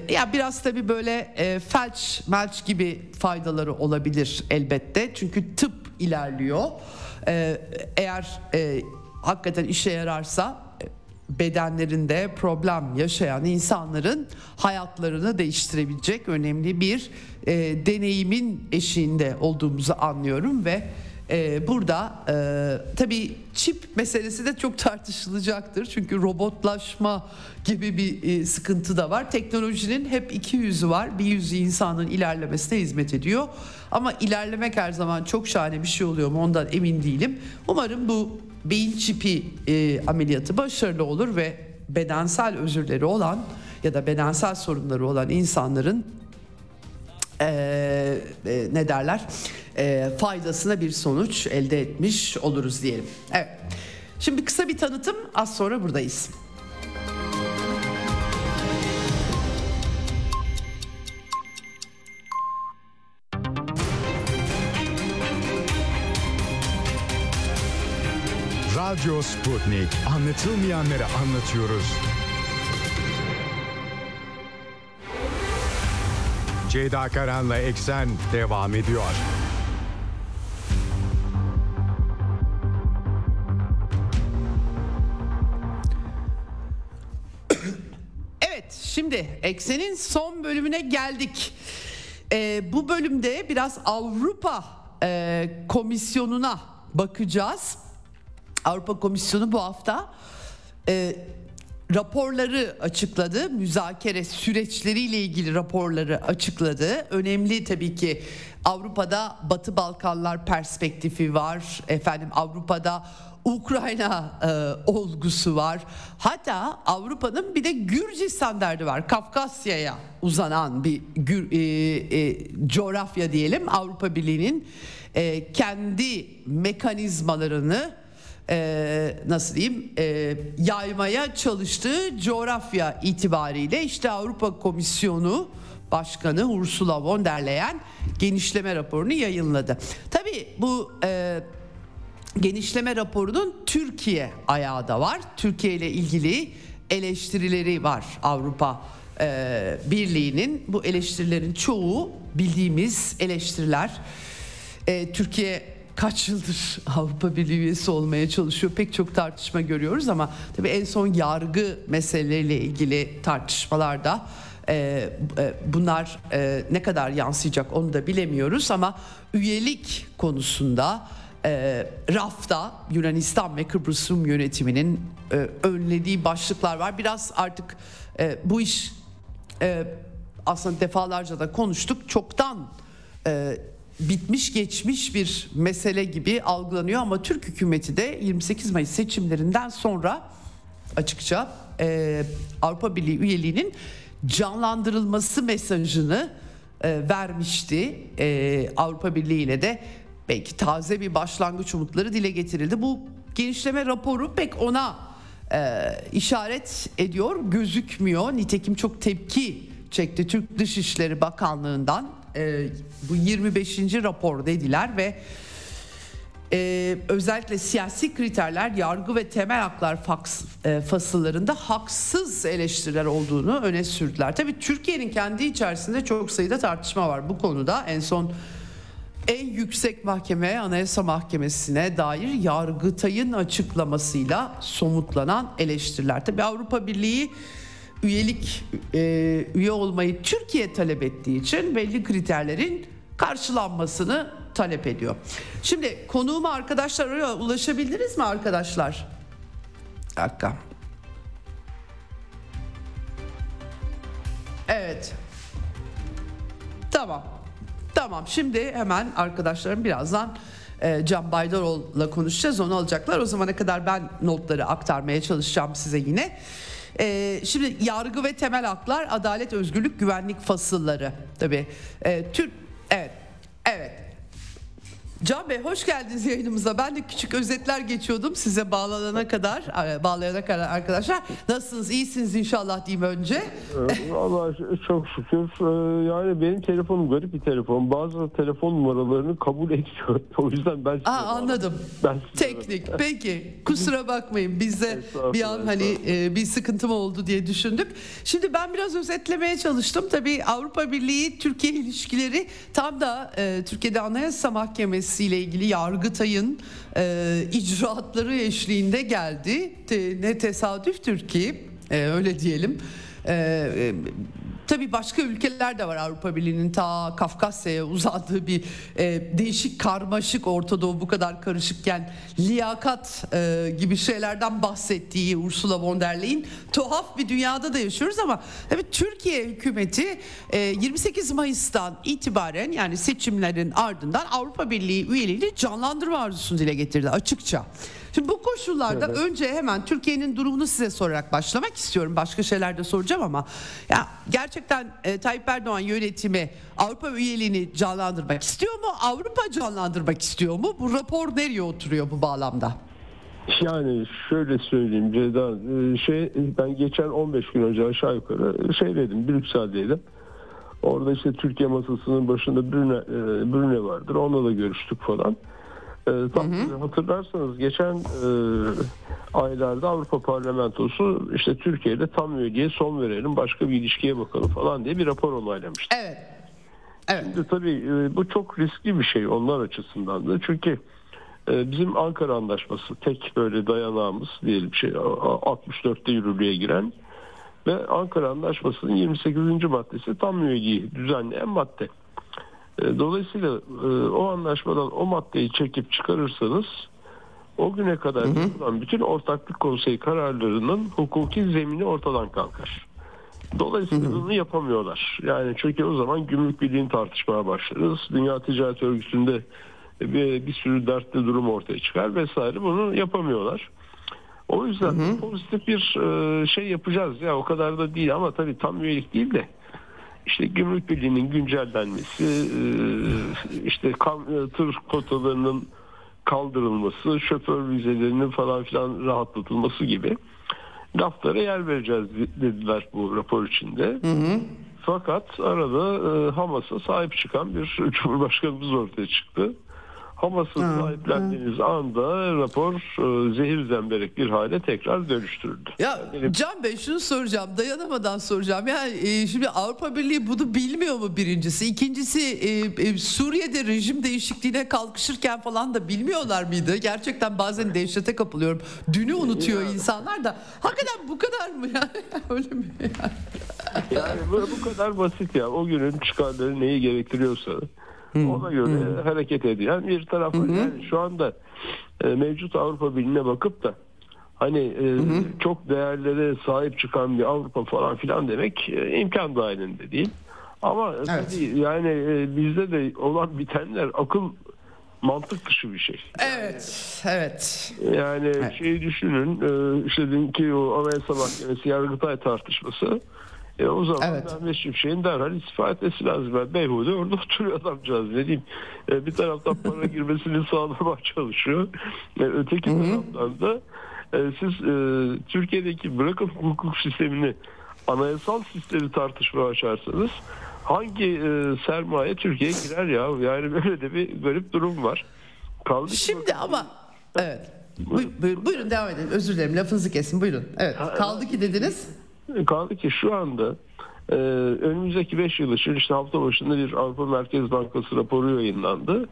A: ya biraz tabii böyle e, felç, melç gibi faydaları olabilir elbette. Çünkü tıp ilerliyor. Ee, eğer e, hakikaten işe yararsa e, bedenlerinde problem yaşayan insanların hayatlarını değiştirebilecek önemli bir e, deneyimin eşiğinde olduğumuzu anlıyorum ve e, burada e, tabii çip meselesi de çok tartışılacaktır çünkü robotlaşma gibi bir e, sıkıntı da var. Teknolojinin hep iki yüzü var. Bir yüzü insanın ilerlemesine hizmet ediyor. Ama ilerlemek her zaman çok şahane bir şey oluyor mu ondan emin değilim. Umarım bu beyin çipi e, ameliyatı başarılı olur ve bedensel özürleri olan ya da bedensel sorunları olan insanların e, e, ne derler e, faydasına bir sonuç elde etmiş oluruz diyelim. Evet. Şimdi kısa bir tanıtım az sonra buradayız.
B: Radyo Sputnik. Anlatılmayanları anlatıyoruz. Ceyda Karan'la Eksen devam ediyor.
A: Evet şimdi Eksen'in son bölümüne geldik. Ee, bu bölümde biraz Avrupa e, Komisyonu'na bakacağız. Avrupa Komisyonu bu hafta e, raporları açıkladı. Müzakere süreçleriyle ilgili raporları açıkladı. Önemli tabii ki Avrupa'da Batı Balkanlar perspektifi var. Efendim Avrupa'da Ukrayna e, olgusu var. Hatta Avrupa'nın bir de Gürcistan derdi var. Kafkasya'ya uzanan bir gür, e, e, coğrafya diyelim. Avrupa Birliği'nin e, kendi mekanizmalarını e, nasıl diyeyim e, yaymaya çalıştığı coğrafya itibariyle işte Avrupa Komisyonu Başkanı Ursula von der Leyen genişleme raporunu yayınladı. Tabii bu e, genişleme raporunun Türkiye ayağı da var. Türkiye ile ilgili eleştirileri var Avrupa e, Birliği'nin. Bu eleştirilerin çoğu bildiğimiz eleştiriler. E, Türkiye kaç yıldır Avrupa Birliği üyesi olmaya çalışıyor. Pek çok tartışma görüyoruz ama tabii en son yargı meseleleriyle ilgili tartışmalarda e, e, bunlar e, ne kadar yansıyacak onu da bilemiyoruz ama üyelik konusunda e, rafta Yunanistan ve Kıbrıs Rum yönetiminin e, önlediği başlıklar var. Biraz artık e, bu iş e, aslında defalarca da konuştuk. Çoktan e, bitmiş geçmiş bir mesele gibi algılanıyor ama Türk hükümeti de 28 Mayıs seçimlerinden sonra açıkça e, Avrupa Birliği üyeliğinin canlandırılması mesajını e, vermişti. E, Avrupa Birliği ile de belki taze bir başlangıç umutları dile getirildi. Bu genişleme raporu pek ona e, işaret ediyor, gözükmüyor. Nitekim çok tepki çekti Türk Dışişleri Bakanlığı'ndan e, bu 25. rapor dediler ve e, özellikle siyasi kriterler, yargı ve temel haklar faks, e, fasıllarında haksız eleştiriler olduğunu öne sürdüler. Tabii Türkiye'nin kendi içerisinde çok sayıda tartışma var bu konuda. En son en yüksek mahkeme Anayasa Mahkemesi'ne dair Yargıtay'ın açıklamasıyla somutlanan eleştiriler. Tabii Avrupa Birliği üyelik e, üye olmayı Türkiye talep ettiği için belli kriterlerin karşılanmasını talep ediyor. Şimdi konuğuma arkadaşlar oraya ulaşabildiniz mi arkadaşlar? Bir dakika. Evet. Tamam. Tamam şimdi hemen arkadaşlarım birazdan e, Can Baydaroğlu'la konuşacağız onu alacaklar. O zamana kadar ben notları aktarmaya çalışacağım size yine. E, şimdi yargı ve temel haklar, adalet, özgürlük, güvenlik fasılları. Tabii. E, Türk evet. Can Bey hoş geldiniz yayınımıza. Ben de küçük özetler geçiyordum size bağlanana kadar, bağlayana kadar arkadaşlar. Nasılsınız? İyisiniz inşallah diyeyim önce.
C: Ee, Vallahi çok şükür. Ee, Yani benim telefonum garip bir telefon. Bazı telefon numaralarını kabul etmiyor. O yüzden ben size
A: Aa, anladım.
C: Ben size-
A: Teknik. Peki. Kusura bakmayın. Biz de bir an hani e, bir sıkıntı mı oldu diye düşündük. Şimdi ben biraz özetlemeye çalıştım. Tabii Avrupa Birliği Türkiye ilişkileri tam da e, Türkiye'de Anayasa Mahkemesi ile ilgili Yargıtay'ın e, icraatları eşliğinde geldi. Ne tesadüftür ki e, öyle diyelim. E, e, Tabii başka ülkeler de var Avrupa Birliği'nin ta Kafkasya'ya uzandığı bir e, değişik karmaşık Orta Doğu bu kadar karışıkken liyakat e, gibi şeylerden bahsettiği Ursula von der Leyen tuhaf bir dünyada da yaşıyoruz ama tabii Türkiye hükümeti e, 28 Mayıs'tan itibaren yani seçimlerin ardından Avrupa Birliği üyeliğini canlandırma arzusunu dile getirdi açıkça. Şimdi bu koşullarda
C: Evet.
A: önce hemen Türkiye'nin durumunu size sorarak başlamak istiyorum. Başka şeyler de soracağım ama ya gerçekten e, Tayyip Erdoğan yönetimi Avrupa üyeliğini canlandırmak istiyor mu? Avrupa canlandırmak istiyor mu? Bu rapor nereye oturuyor bu bağlamda?
C: Yani şöyle söyleyeyim Ceyda, e, şey ben geçen 15 gün önce aşağı yukarı şey dedim Brüksel'deydim. Orada işte Türkiye masasının başında Brüne, e, Brüne vardır. Onunla da görüştük falan. E, tam hatırlarsanız geçen e, aylarda Avrupa Parlamentosu işte Türkiye'de tam üyeliğe son verelim başka bir ilişkiye bakalım falan diye bir rapor onaylamıştı.
A: Evet. Evet.
C: Şimdi tabii e, bu çok riskli bir şey onlar açısından da. Çünkü e, bizim Ankara Anlaşması tek böyle dayanağımız diyelim şey a- a- 64'te yürürlüğe giren ve Ankara Anlaşması'nın 28. maddesi tam üyeliği düzenleyen madde. E, Dolayısıyla e, o anlaşmadan o maddeyi çekip çıkarırsanız o güne kadar yapılan bütün ortaklık konseyi kararlarının hukuki zemini ortadan kalkar. Dolayısıyla bunu yapamıyorlar. Yani çünkü o zaman gümrük birliğini tartışmaya başlarız. Dünya Ticaret Örgütü'nde bir, bir sürü dertli durum ortaya çıkar vesaire. Bunu yapamıyorlar. O yüzden pozitif bir e, şey yapacağız ya o kadar da değil ama tabii tam üyelik değil de işte gümrük birliğinin güncellenmesi, e, işte e, tır kotalarının kaldırılması, şoför vizelerinin falan filan rahatlatılması gibi laflara yer vereceğiz dediler bu rapor içinde. Fakat arada e, Hamas'a sahip çıkan bir cumhurbaşkanımız ortaya çıktı. Hamas'ı sahiplendiğiniz anda rapor e, zehir zemberek bir hale tekrar dönüştürüldü.
A: Ya
C: Benim-
A: Can Bey şunu soracağım dayanamadan soracağım. Yani e, şimdi Avrupa Birliği bunu bilmiyor mu birincisi? İkincisi e, e, Suriye'de rejim değişikliğine kalkışırken falan da bilmiyorlar mıydı? Gerçekten bazen dehşete kapılıyorum. Dünü unutuyor insanlar da. Hakikaten bu kadar mı ya? Öyle mi?
C: Yani bu, bu kadar basit ya. O günün çıkarları neyi gerektiriyorsa ona göre hareket edilen bir taraf var. Yani şu anda e, mevcut Avrupa Birliği'ne bakıp da hani e, çok değerlere sahip çıkan bir Avrupa falan filan demek e, imkan dahilinde değil. Ama
A: Evet.
C: tabii yani e, bizde de olan bitenler akıl mantık dışı bir şey.
A: Evet, evet.
C: Yani şeyi düşünün e, işte dünkü o Anayasa Mahkemesi Yargıtay tartışması e, o zaman
A: Evet.
C: Mehmet Şimşek'in derhal istifa etmesi lazım. Ben beyhude orada oturuyor adamcağız ne diyeyim. E, bir taraftan para girmesini sağlamaya çalışıyor. E, öteki taraftan da e, siz e, Türkiye'deki bırakın hukuk sistemini anayasal sistemi tartışmaya açarsanız hangi e, sermaye Türkiye'ye girer ya? Yani böyle de bir garip durum var. Kaldı ki
A: Şimdi ama evet. Buyurun, buyurun, buyurun devam edin. Özür dilerim lafınızı kesin. Buyurun. Evet. Kaldı ki dediniz.
C: Kaldı ki şu anda e, önümüzdeki 5 yıl için işte hafta başında bir Avrupa Merkez Bankası raporu yayınlandı.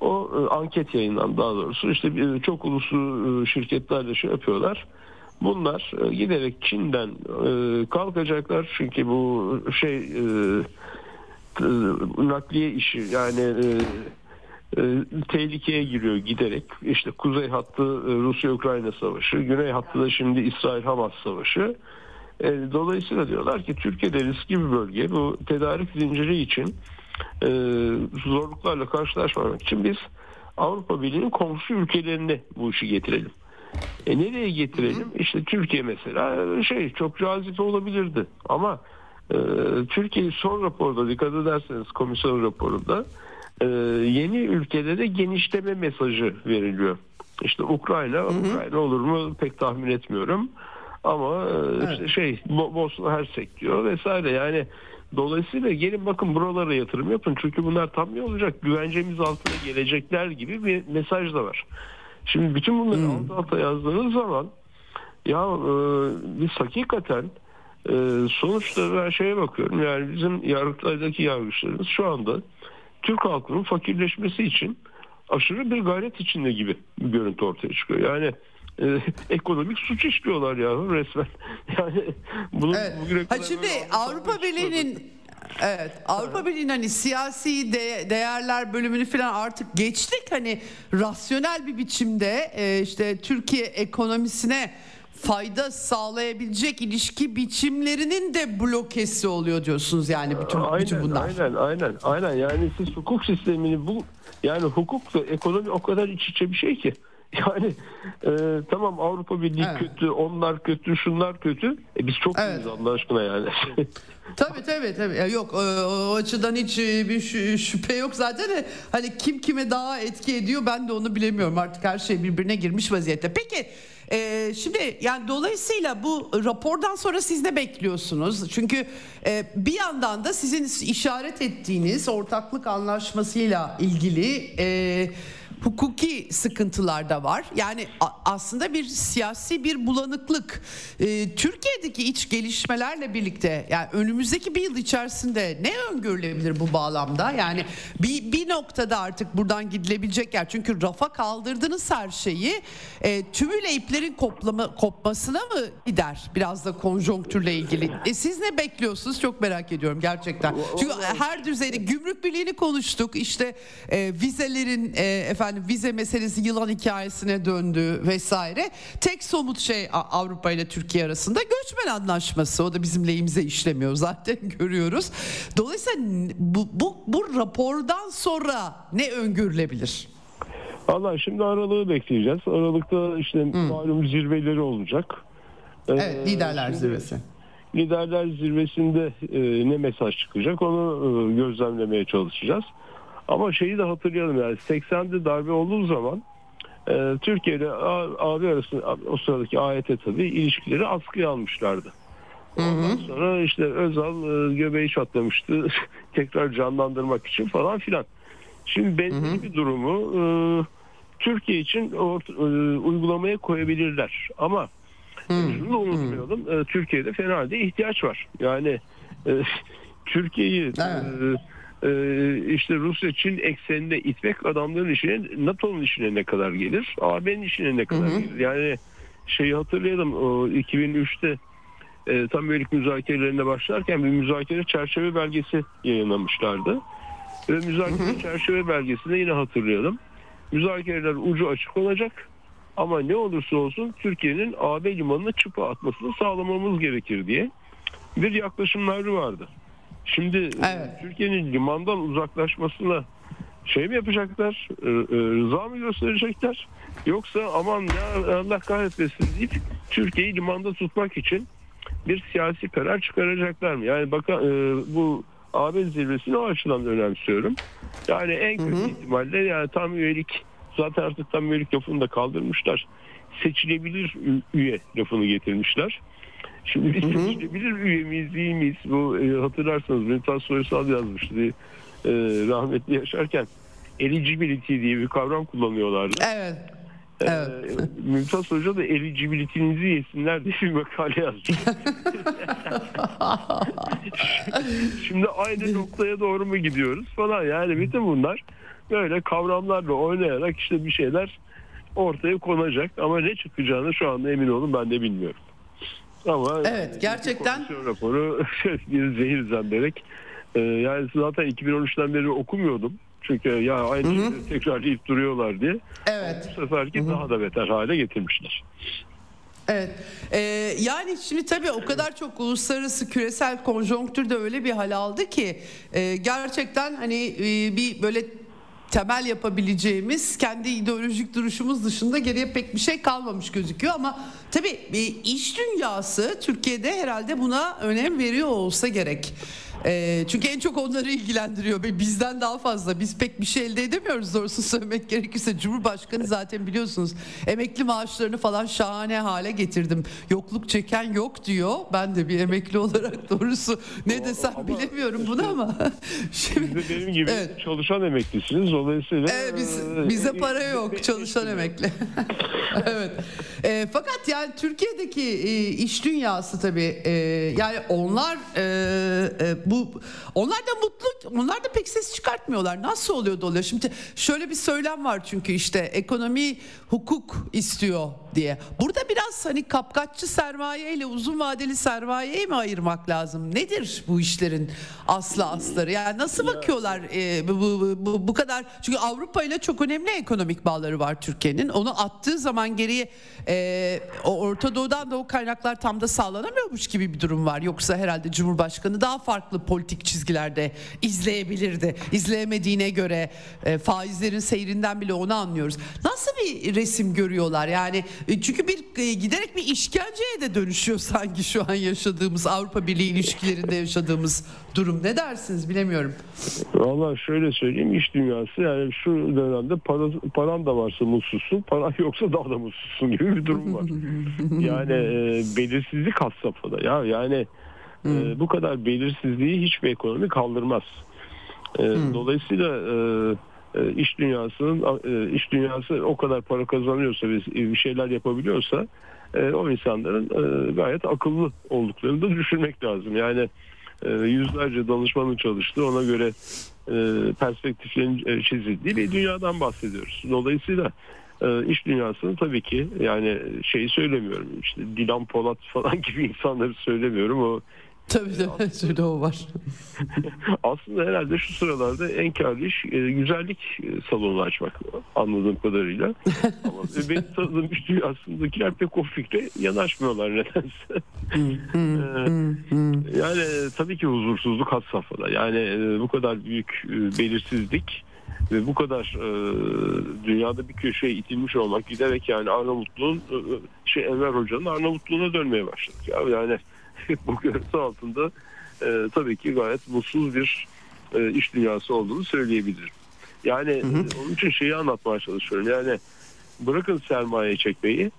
C: O e, anket yayınlandı daha doğrusu. İşte bir, çok uluslu e, şirketlerle şey yapıyorlar. Bunlar e, giderek Çin'den e, kalkacaklar çünkü bu şey e, e, nakliye işi yani e, e, tehlikeye giriyor giderek. İşte kuzey hattı e, Rusya-Ukrayna savaşı, güney hattı da şimdi İsrail-Hamas savaşı. E, dolayısıyla diyorlar ki Türkiye'de riskli bir bölge. Bu tedarik zinciri için e, zorluklarla karşılaşmamak için biz Avrupa Birliği'nin komşu ülkelerine bu işi getirelim. E nereye getirelim? İşte Türkiye mesela e, şey çok cazip olabilirdi ama e, Türkiye son raporda dikkat ederseniz komisyon raporunda e, yeni ülkelere genişleme mesajı veriliyor. İşte Ukrayna, Ukrayna olur mu pek tahmin etmiyorum. Ama e, işte şey Bo- Bosna Hersek diyor vesaire. Yani dolayısıyla gelin bakın buralara yatırım yapın. Çünkü bunlar tam ne olacak? Güvencemiz altına gelecekler gibi bir mesaj da var. Şimdi bütün bunları alt alta yazdığınız zaman ya e, biz hakikaten e, sonuçta ben şeye bakıyorum. Yani bizim yargıtlardaki yargıçlarımız şu anda Türk halkının fakirleşmesi için aşırı bir gayret içinde gibi bir görüntü ortaya çıkıyor. Yani e, ekonomik suç işliyorlar ya resmen. Yani bunu
A: Evet.
C: bugüne
A: Ha şimdi Avrupa. Birliği'nin Evet Avrupa Birliği'nin hani siyasi de- değerler bölümünü falan artık geçtik hani rasyonel bir biçimde e, işte Türkiye ekonomisine fayda sağlayabilecek ilişki biçimlerinin de blokesi oluyor diyorsunuz yani bütün, bütün
C: Aynen,
A: bunlar.
C: aynen, aynen, aynen. Yani siz hukuk sistemini bu, yani hukuk ve ekonomi o kadar iç içe bir şey ki. Yani e, tamam Avrupa Birliği
A: Evet.
C: kötü, onlar kötü, şunlar kötü. E, biz çok
A: Evet.
C: iyiyiz Allah aşkına yani.
A: Tabii tabii tabii. Yok o, o açıdan hiç e, bir şü- şüphe yok zaten. de Hani kim kime daha etki ediyor ben de onu bilemiyorum. Artık her şey birbirine girmiş vaziyette. Peki e, şimdi yani dolayısıyla bu rapordan sonra siz ne bekliyorsunuz? Çünkü e, bir yandan da sizin işaret ettiğiniz ortaklık anlaşmasıyla ilgili e, hukuki sıkıntılar da var. Yani aslında bir siyasi bir bulanıklık. Ee, Türkiye'deki iç gelişmelerle birlikte yani önümüzdeki bir yıl içerisinde ne öngörülebilir bu bağlamda? Yani bir, bir noktada artık buradan gidilebilecek yer. Çünkü rafa kaldırdınız her şeyi. E, tümüyle iplerin koplama, kopmasına mı gider? Biraz da konjonktürle ilgili. E, siz ne bekliyorsunuz? Çok merak ediyorum gerçekten. Çünkü her düzeyde gümrük birliğini konuştuk. İşte e, vizelerin e, efendim vize meselesi yılan hikayesine döndü vesaire. Tek somut şey Avrupa ile Türkiye arasında göçmen anlaşması. O da bizim lehimize işlemiyor zaten görüyoruz. Dolayısıyla bu, bu, bu rapordan sonra ne öngörülebilir?
C: Valla şimdi aralığı bekleyeceğiz. Aralıkta işte malum zirveleri olacak. Ee,
A: Evet liderler
C: şimdi
A: zirvesi.
C: Liderler zirvesinde e, ne mesaj çıkacak onu e, gözlemlemeye çalışacağız. Ama şeyi de hatırlayalım yani 80'de darbe olduğu zaman e, Türkiye ile AB arasında o sıradaki AYT tabii ilişkileri askıya almışlardı. Ondan sonra işte Özal e, göbeği çatlamıştı tekrar canlandırmak için falan filan. Şimdi benzer bir durumu e, Türkiye için ort- e, uygulamaya koyabilirler. Ama şunu da unutmayalım. e, Türkiye'de fena halde ihtiyaç var. Yani e, Türkiye'yi
A: Evet.
C: e, e, işte Rusya Çin ekseninde itmek adamların işine NATO'nun işine ne kadar gelir? AB'nin işine ne kadar gelir? Yani şeyi hatırlayalım o 2003'te e, tam üyelik müzakerelerine başlarken bir müzakere çerçeve belgesi yayınlamışlardı. Ve müzakere çerçeve belgesinde yine hatırlayalım. Müzakereler ucu açık olacak ama ne olursa olsun Türkiye'nin AB limanına çıpa atmasını sağlamamız gerekir diye bir yaklaşımları vardı. Şimdi e,
A: Evet.
C: Türkiye'nin limandan uzaklaşmasına şey mi yapacaklar? e, e, Rıza mı gösterecekler? Yoksa aman ya Allah kahretmesin deyip Türkiye'yi limanda tutmak için bir siyasi karar çıkaracaklar mı? Yani bakın e, bu AB zirvesini o açıdan önemsiyorum. Yani en kötü ihtimalle yani tam üyelik zaten artık tam üyelik lafını da kaldırmışlar. Seçilebilir üye lafını getirmişler. Şimdi biz seçilebilir üye miyiz değil miyiz? Bu e, hatırlarsanız Mümtaz Soysal yazmıştı. E, rahmetli yaşarken eligibility diye bir kavram kullanıyorlardı.
A: Evet. Evet.
C: Ee, Mümtaz Hoca da eligibility'nizi yesinler diye bir makale yazmış. Şimdi aynı noktaya doğru mu gidiyoruz falan yani bütün bunlar böyle kavramlarla oynayarak işte bir şeyler ortaya konacak ama ne çıkacağını şu anda emin olun ben de bilmiyorum. Ama
A: Evet, gerçekten-
C: raporu bir zehir zemberek. Ee, yani zaten 2013'ten beri okumuyordum. Çünkü ya aynı şeyleri tekrarlayıp duruyorlar diye.
A: Evet.
C: Bu seferki daha da beter hale getirmişler.
A: Evet. Ee, yani şimdi tabii o kadar çok uluslararası küresel konjonktür de öyle bir hal aldı ki e, gerçekten hani e, bir böyle temel yapabileceğimiz kendi ideolojik duruşumuz dışında geriye pek bir şey kalmamış gözüküyor ama tabii iş dünyası Türkiye'de herhalde buna önem veriyor olsa gerek. E, çünkü en çok onları ilgilendiriyor ve bizden daha fazla. Biz pek bir şey elde edemiyoruz doğrusu söylemek gerekirse. Cumhurbaşkanı zaten biliyorsunuz emekli maaşlarını falan şahane hale getirdim. Yokluk çeken yok diyor. Ben de bir emekli olarak doğrusu ne desem
C: ama
A: bilemiyorum bunu ama. Şimdi,
C: Siz de benim gibi
A: Evet.
C: çalışan emeklisiniz. Dolayısıyla
A: Evet, biz,
C: e,
A: bize
C: e,
A: para
C: e,
A: yok çalışan emekli. evet. E, fakat yani Türkiye'deki e, iş dünyası tabii e, yani onlar e, e, bu onlar da mutlu onlar da pek ses çıkartmıyorlar. Nasıl oluyor da? Şimdi şöyle bir söylem var çünkü işte ekonomi hukuk istiyor diye. Burada biraz hani kapkaççı sermaye ile uzun vadeli sermayeyi mi ayırmak lazım? Nedir bu işlerin aslı asları? Yani nasıl bakıyorlar e, bu, bu, bu, bu kadar? Çünkü Avrupa ile çok önemli ekonomik bağları var Türkiye'nin. Onu attığı zaman geriye e, o Orta Doğu'dan da o kaynaklar tam da sağlanamıyormuş gibi bir durum var. Yoksa herhalde Cumhurbaşkanı daha farklı politik çizgilerde izleyebilirdi. İzleyemediğine göre e, faizlerin seyrinden bile onu anlıyoruz. Nasıl bir resim görüyorlar? Yani e, çünkü bir e, giderek bir işkenceye de dönüşüyor sanki şu an yaşadığımız Avrupa Birliği ilişkilerinde yaşadığımız durum. Ne dersiniz bilemiyorum.
C: Valla şöyle söyleyeyim iş dünyası yani şu dönemde para, paran da varsa mutsuzsun, paran yoksa daha da mutsuzsun gibi bir durum var. yani e, belirsizlik has safhada ya yani e, bu kadar belirsizliği hiçbir ekonomi kaldırmaz. E, dolayısıyla e, e, iş dünyasının e, iş dünyası o kadar para kazanıyorsa ve bir şeyler yapabiliyorsa e, o insanların e, gayet akıllı olduklarını da düşünmek lazım. Yani e, yüzlerce danışmanın çalıştığı ona göre e, perspektiflerin e, çizildiği bir dünyadan bahsediyoruz. Dolayısıyla e, iş dünyasını tabii ki yani şeyi söylemiyorum işte Dilan Polat falan gibi insanları söylemiyorum o
A: Tabii de şöyle o var.
C: aslında herhalde şu sıralarda en karlı iş e, güzellik e, salonu açmak anladığım kadarıyla. Ama benim tanıdığım iş dünyasındakiler pek o fikre yanaşmıyorlar nedense. Ee, yani e, tabii ki huzursuzluk had safhada. Yani e, bu kadar büyük e, belirsizlik ve bu kadar e, dünyada bir köşeye itilmiş olmak giderek yani Arnavutluğun e, şey Enver Hoca'nın Arnavutluğuna dönmeye başladık. Ya yani bu görüntü altında e, tabii ki gayet mutsuz bir e, iş dünyası olduğunu söyleyebilirim. Yani e, onun için şeyi anlatmaya çalışıyorum. Yani bırakın sermaye çekmeyi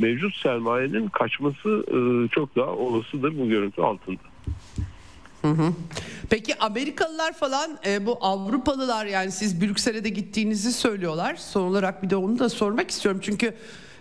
C: mevcut sermayenin kaçması e, çok daha olasıdır bu görüntü altında.
A: Peki Amerikalılar falan e, bu Avrupalılar yani siz Brüksel'e de gittiğinizi söylüyorlar. Son olarak bir de onu da sormak istiyorum. Çünkü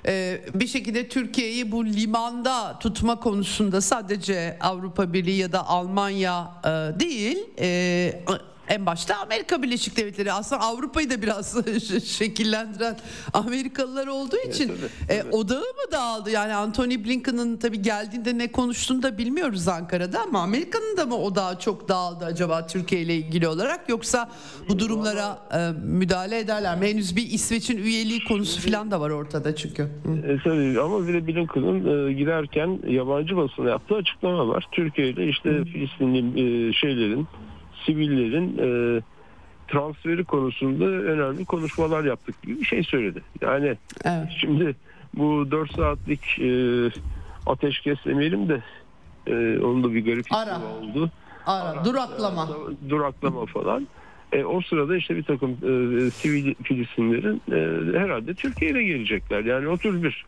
A: e, bir şekilde Türkiye'yi bu limanda tutma konusunda sadece Avrupa Birliği ya da Almanya e, değil e, en başta Amerika Birleşik Devletleri aslında Avrupa'yı da biraz şekillendiren Amerikalılar olduğu için
C: tabii,
A: e, odağı mı dağıldı? Yani Anthony Blinken'ın tabii geldiğinde ne konuştuğunu da bilmiyoruz Ankara'da ama Amerika'nın da mı odağı çok dağıldı acaba Türkiye ile ilgili olarak yoksa bu durumlara e, müdahale ederler mi? Henüz bir İsveç'in üyeliği konusu falan da var ortada çünkü. Hı.
C: E, tabii ama bir de Blinken'ın e, girerken yabancı basına yaptığı açıklama var. Türkiye ile işte Filistinli e, şeylerin, sivillerin e, transferi konusunda önemli konuşmalar yaptık gibi bir şey söyledi. Yani
A: Evet.
C: şimdi bu 4 saatlik e, ateşkes demeyelim de e, onun da bir garip
A: Ara.
C: oldu.
A: Ara, duraklama.
C: Duraklama falan. E, o sırada işte bir takım e, sivil Filistinlerin e, herhalde Türkiye'ye gelecekler. Yani o tür bir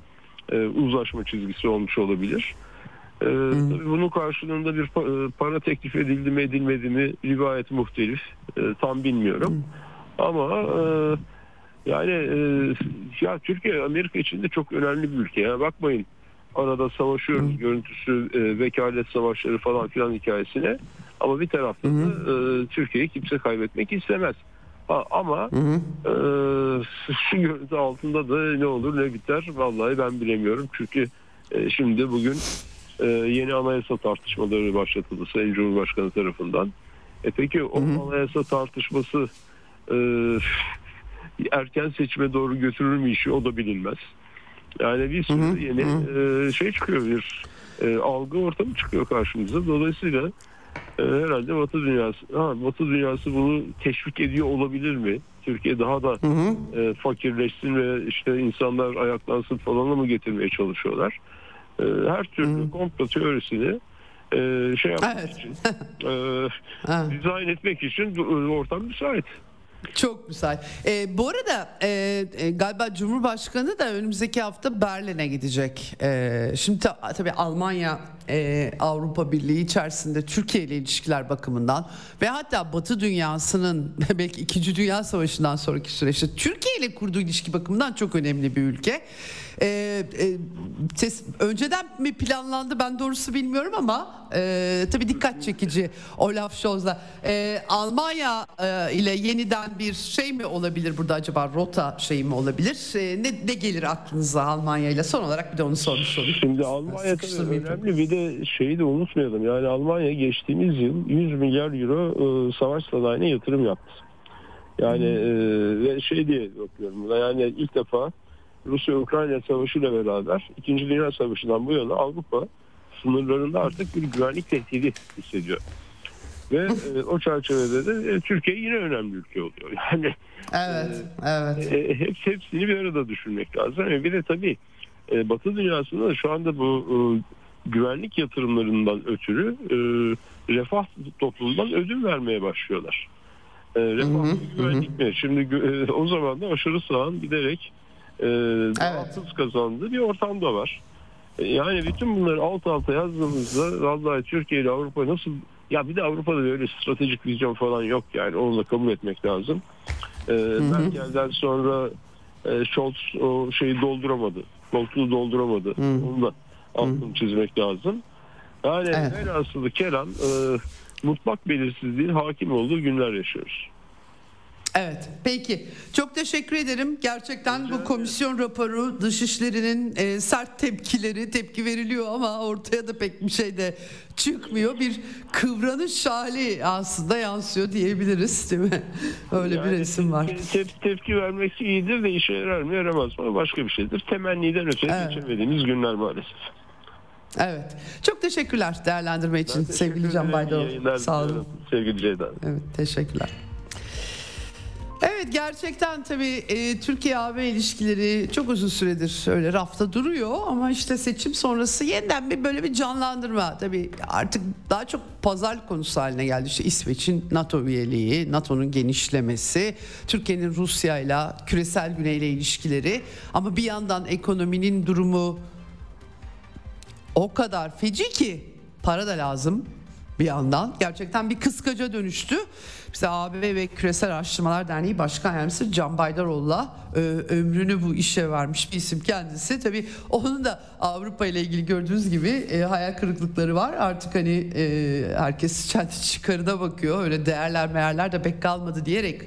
C: e, uzlaşma çizgisi olmuş olabilir. E, tabii bunun karşılığında bir e, para teklif edildi mi edilmedi mi rivayet muhtelif. E, tam bilmiyorum. Ama e, yani e, ya Türkiye Amerika için de çok önemli bir ülke. Ya bakmayın arada savaşıyoruz görüntüsü e, vekalet savaşları falan filan hikayesine. Ama bir taraftan da e, Türkiye'yi kimse kaybetmek istemez. Ha, ama e, şu görüntü altında da ne olur ne biter vallahi ben bilemiyorum. Çünkü e, şimdi bugün e, yeni anayasa tartışmaları başlatıldı Sayın Cumhurbaşkanı tarafından. E peki o anayasa tartışması e, erken seçime doğru götürür mü işi o da bilinmez. Yani bir sürü yeni e, şey çıkıyor bir e, algı ortamı çıkıyor karşımıza. Dolayısıyla e, herhalde Batı dünyası ha, Batı dünyası bunu teşvik ediyor olabilir mi? Türkiye daha da e, fakirleşsin ve işte insanlar ayaklansın falan mı getirmeye çalışıyorlar? E, her türlü komplo teorisini e, şey yapmak
A: Evet.
C: için e, dizayn etmek için du- ortam müsait.
A: Çok müsait. Ee, bu arada e, e, galiba Cumhurbaşkanı da önümüzdeki hafta Berlin'e gidecek. Ee, şimdi ta- tabii Almanya e, Avrupa Birliği içerisinde Türkiye ile ilişkiler bakımından ve hatta Batı dünyasının belki 2. Dünya Savaşı'ndan sonraki süreçte Türkiye ile kurduğu ilişki bakımından çok önemli bir ülke. E, e, ses, önceden mi planlandı ben doğrusu bilmiyorum ama e, tabii dikkat çekici Olaf Scholz'la. E, Almanya e, ile yeniden bir şey mi olabilir burada acaba rota şey mi olabilir? E, ne, ne gelir aklınıza Almanya ile? Son olarak bir de onu sormuş olayım.
C: Şimdi Almanya tabii önemli bir de şeyi de unutmayalım. Yani Almanya geçtiğimiz yıl 100 milyar euro e, savaş sanayine yatırım yaptı. Yani e, ve şey diye bakıyorum buna yani ilk defa Rusya-Ukrayna savaşıyla beraber 2. Dünya Savaşı'ndan bu yana Avrupa sınırlarında artık bir güvenlik tehdidi hissediyor. Ve e, o çerçevede de e, Türkiye yine önemli ülke oluyor. Yani
A: Evet, evet.
C: e, hep, hepsini bir arada düşünmek lazım. E, bir de tabii e, Batı dünyasında da şu anda bu e, güvenlik yatırımlarından ötürü e, refah toplumundan ödül vermeye başlıyorlar. E, refah mı, güvenlik mi? Şimdi e, o zaman da aşırı sağın giderek e, daha
A: Evet.
C: kazandığı bir ortamda var. E, Yani bütün bunları alt alta yazdığımızda vallahi Türkiye ile Avrupa nasıl ya bir de Avrupa'da böyle stratejik vizyon falan yok yani onu da kabul etmek lazım. E, Merkel'den sonra e, Scholz o şeyi dolduramadı. Koltuğu dolduramadı. Onu da altını çizmek lazım. Yani
A: Evet.
C: velhasılı Kenan e, mutlak belirsizliğin hakim olduğu günler yaşıyoruz.
A: Evet. Peki. Çok teşekkür ederim. Gerçekten bu komisyon raporu dışişlerinin e, sert tepkileri tepki veriliyor ama ortaya da pek bir şey de çıkmıyor. Bir kıvranış hali aslında yansıyor diyebiliriz değil mi? Öyle bir
C: Yani
A: resim var.
C: te- te- tepki vermek iyidir de işe yarar mı yaramaz mı başka bir şeydir. Temenniden öteye
A: Evet.
C: geçemediğimiz günler maalesef.
A: Evet. Çok teşekkürler değerlendirme için
C: Ben
A: sevgili Can
C: ederim. Yayınlar
A: Sağ olun.
C: Sevgili Ceyda.
A: Evet teşekkürler. Evet gerçekten tabii e, Türkiye-AB ilişkileri çok uzun süredir öyle rafta duruyor ama işte seçim sonrası yeniden bir böyle bir canlandırma tabii artık daha çok pazarlık konusu haline geldi. İşte İsveç'in NATO üyeliği, NATO'nun genişlemesi, Türkiye'nin Rusya ile küresel güneyle ilişkileri ama bir yandan ekonominin durumu o kadar feci ki para da lazım bir yandan. Gerçekten bir kıskaca dönüştü. Bize AB ve Küresel Araştırmalar Derneği Başkan Yardımcısı Can Baydaroğlu'la e, ömrünü bu işe vermiş bir isim kendisi. Tabii onun da Avrupa ile ilgili gördüğünüz gibi e, hayal kırıklıkları var. Artık hani e, herkes kendi çıkarına bakıyor. Öyle değerler meğerler de pek kalmadı diyerek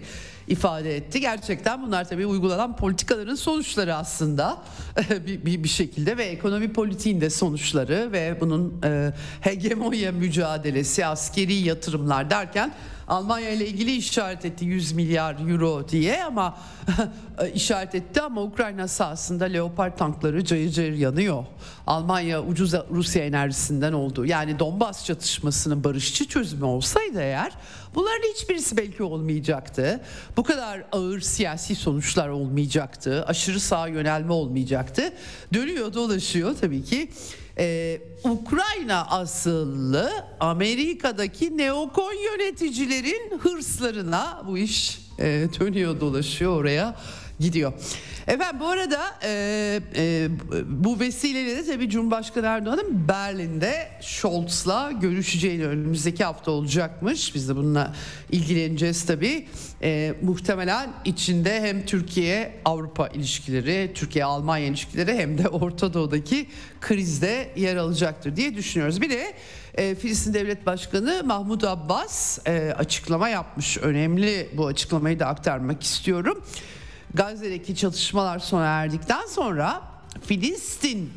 A: ifade etti. Gerçekten bunlar tabii uygulanan politikaların sonuçları aslında bir, bir, bir şekilde ve ekonomi politiğin de sonuçları ve bunun e, hegemonya mücadelesi, askeri yatırımlar derken Almanya ile ilgili işaret etti 100 milyar euro diye ama işaret etti ama Ukrayna sahasında Leopard tankları cayır cayır yanıyor. Almanya ucuz Rusya enerjisinden oldu. Yani Donbas çatışmasının barışçı çözümü olsaydı eğer bunların hiçbirisi belki olmayacaktı. Bu kadar ağır siyasi sonuçlar olmayacaktı. Aşırı sağa yönelme olmayacaktı. Dönüyor dolaşıyor tabii ki. Ee, Ukrayna asıllı Amerika'daki neokon yöneticilerin hırslarına bu iş e, dönüyor dolaşıyor oraya gidiyor. Efendim bu arada e, e, bu vesileyle de tabii Cumhurbaşkanı Erdoğan'ın Berlin'de Scholz'la görüşeceğini önümüzdeki hafta olacakmış. Biz de bununla ilgileneceğiz tabii. E, muhtemelen içinde hem Türkiye-Avrupa ilişkileri, Türkiye-Almanya ilişkileri hem de Orta Doğu'daki krizde yer alacaktır diye düşünüyoruz. Bir de e, Filistin Devlet Başkanı Mahmut Abbas e, açıklama yapmış. Önemli bu açıklamayı da aktarmak istiyorum. Gazze'deki çatışmalar sona erdikten sonra Filistin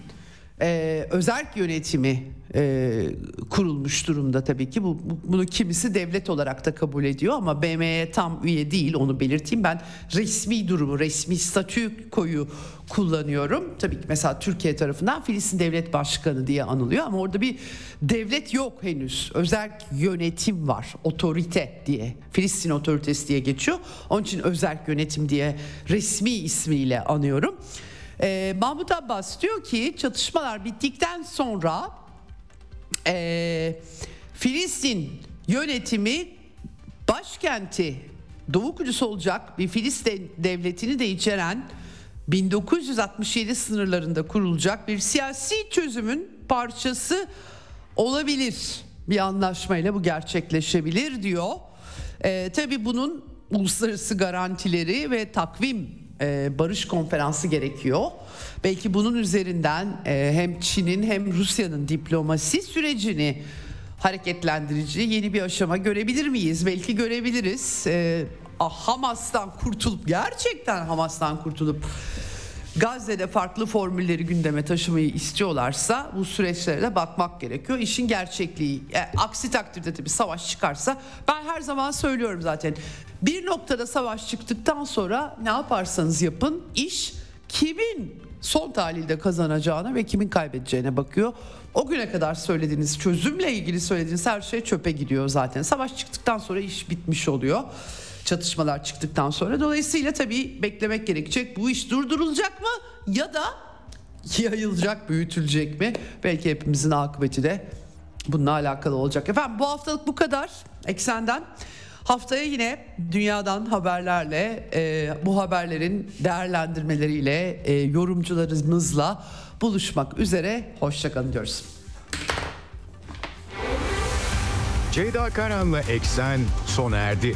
A: e, özerk yönetimi e, kurulmuş durumda tabii ki. Bu, bu- bunu kimisi devlet olarak da kabul ediyor ama BM'ye tam üye değil onu belirteyim. Ben resmi durumu, resmi statü koyu kullanıyorum. Tabii ki mesela Türkiye tarafından Filistin Devlet Başkanı diye anılıyor ama orada bir devlet yok henüz. Özerk yönetim var, otorite diye. Filistin otoritesi diye geçiyor. Onun için özerk yönetim diye resmi ismiyle anıyorum. Ee, Mahmut Abbas diyor ki çatışmalar bittikten sonra ee, Filistin yönetimi başkenti Doğu Kudüs olacak bir Filistin devletini de içeren 1967 sınırlarında kurulacak bir siyasi çözümün parçası olabilir. Bir anlaşmayla bu gerçekleşebilir diyor. Ee, tabii bunun uluslararası garantileri ve takvim e, barış konferansı gerekiyor. Belki bunun üzerinden e, hem Çin'in hem Rusya'nın diplomasi sürecini hareketlendirici yeni bir aşama görebilir miyiz? Belki görebiliriz. E, Hamas'tan kurtulup gerçekten Hamas'tan kurtulup Gazze'de farklı formülleri gündeme taşımayı istiyorlarsa bu süreçlere de bakmak gerekiyor. İşin gerçekliği. E, aksi takdirde tabii savaş çıkarsa ben her zaman söylüyorum zaten. Bir noktada savaş çıktıktan sonra ne yaparsanız yapın iş kimin son tahlilde kazanacağına ve kimin kaybedeceğine bakıyor. O güne kadar söylediğiniz çözümle ilgili söylediğiniz her şey çöpe gidiyor zaten. Savaş çıktıktan sonra iş bitmiş oluyor çatışmalar çıktıktan sonra. Dolayısıyla tabii beklemek gerekecek. Bu iş durdurulacak mı ya da yayılacak, büyütülecek mi? Belki hepimizin akıbeti de bununla alakalı olacak. Efendim bu haftalık bu kadar. Eksenden. Haftaya yine dünyadan haberlerle, e, bu haberlerin değerlendirmeleriyle, e, yorumcularımızla buluşmak üzere. Hoşçakalın diyoruz.
B: Ceyda Karan'la Eksen sona erdi.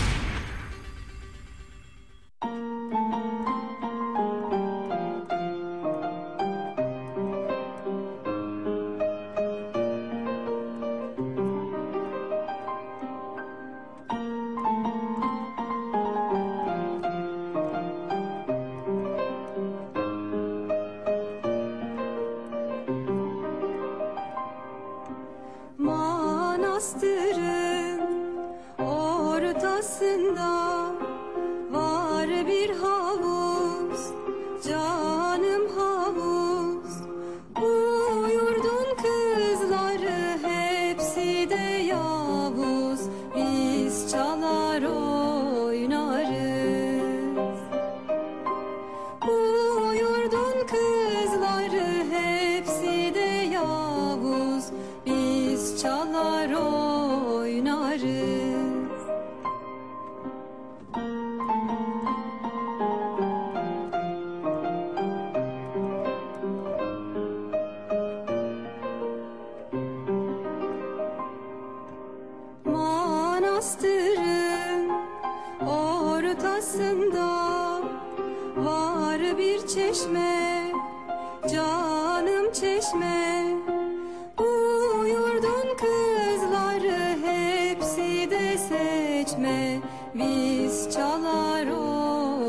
B: etme biz çalar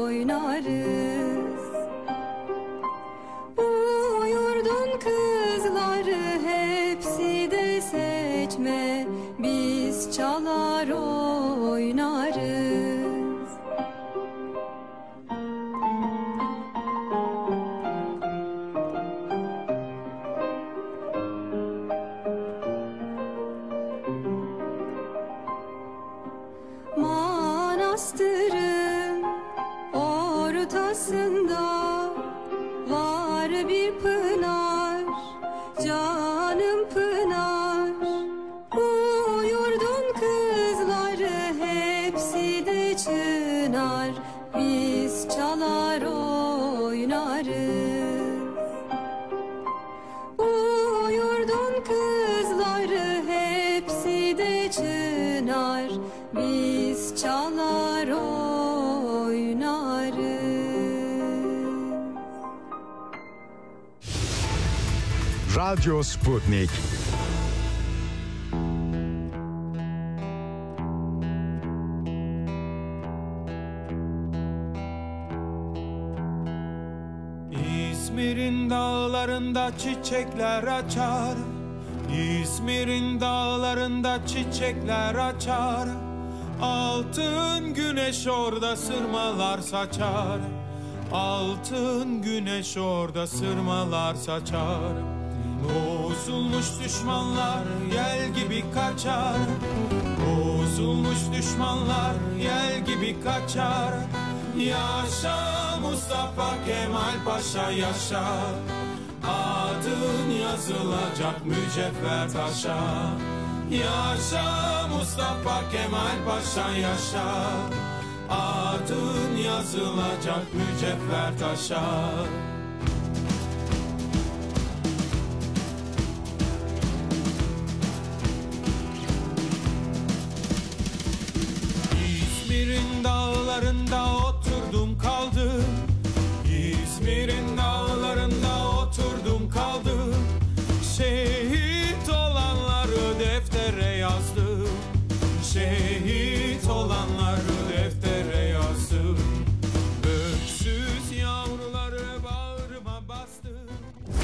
B: oynarız. Radyo Sputnik.
D: İzmir'in dağlarında çiçekler açar. İzmir'in dağlarında çiçekler açar. Altın güneş orada sırmalar saçar. Altın güneş orada sırmalar saçar Bozulmuş düşmanlar yel gibi kaçar. Bozulmuş düşmanlar yel gibi kaçar. Yaşa Mustafa Kemal Paşa yaşa. Adın yazılacak mücevher taşa Yaşa Mustafa Kemal Paşa yaşa. Adın yazılacak mücevher taşa Şehrin dağlarında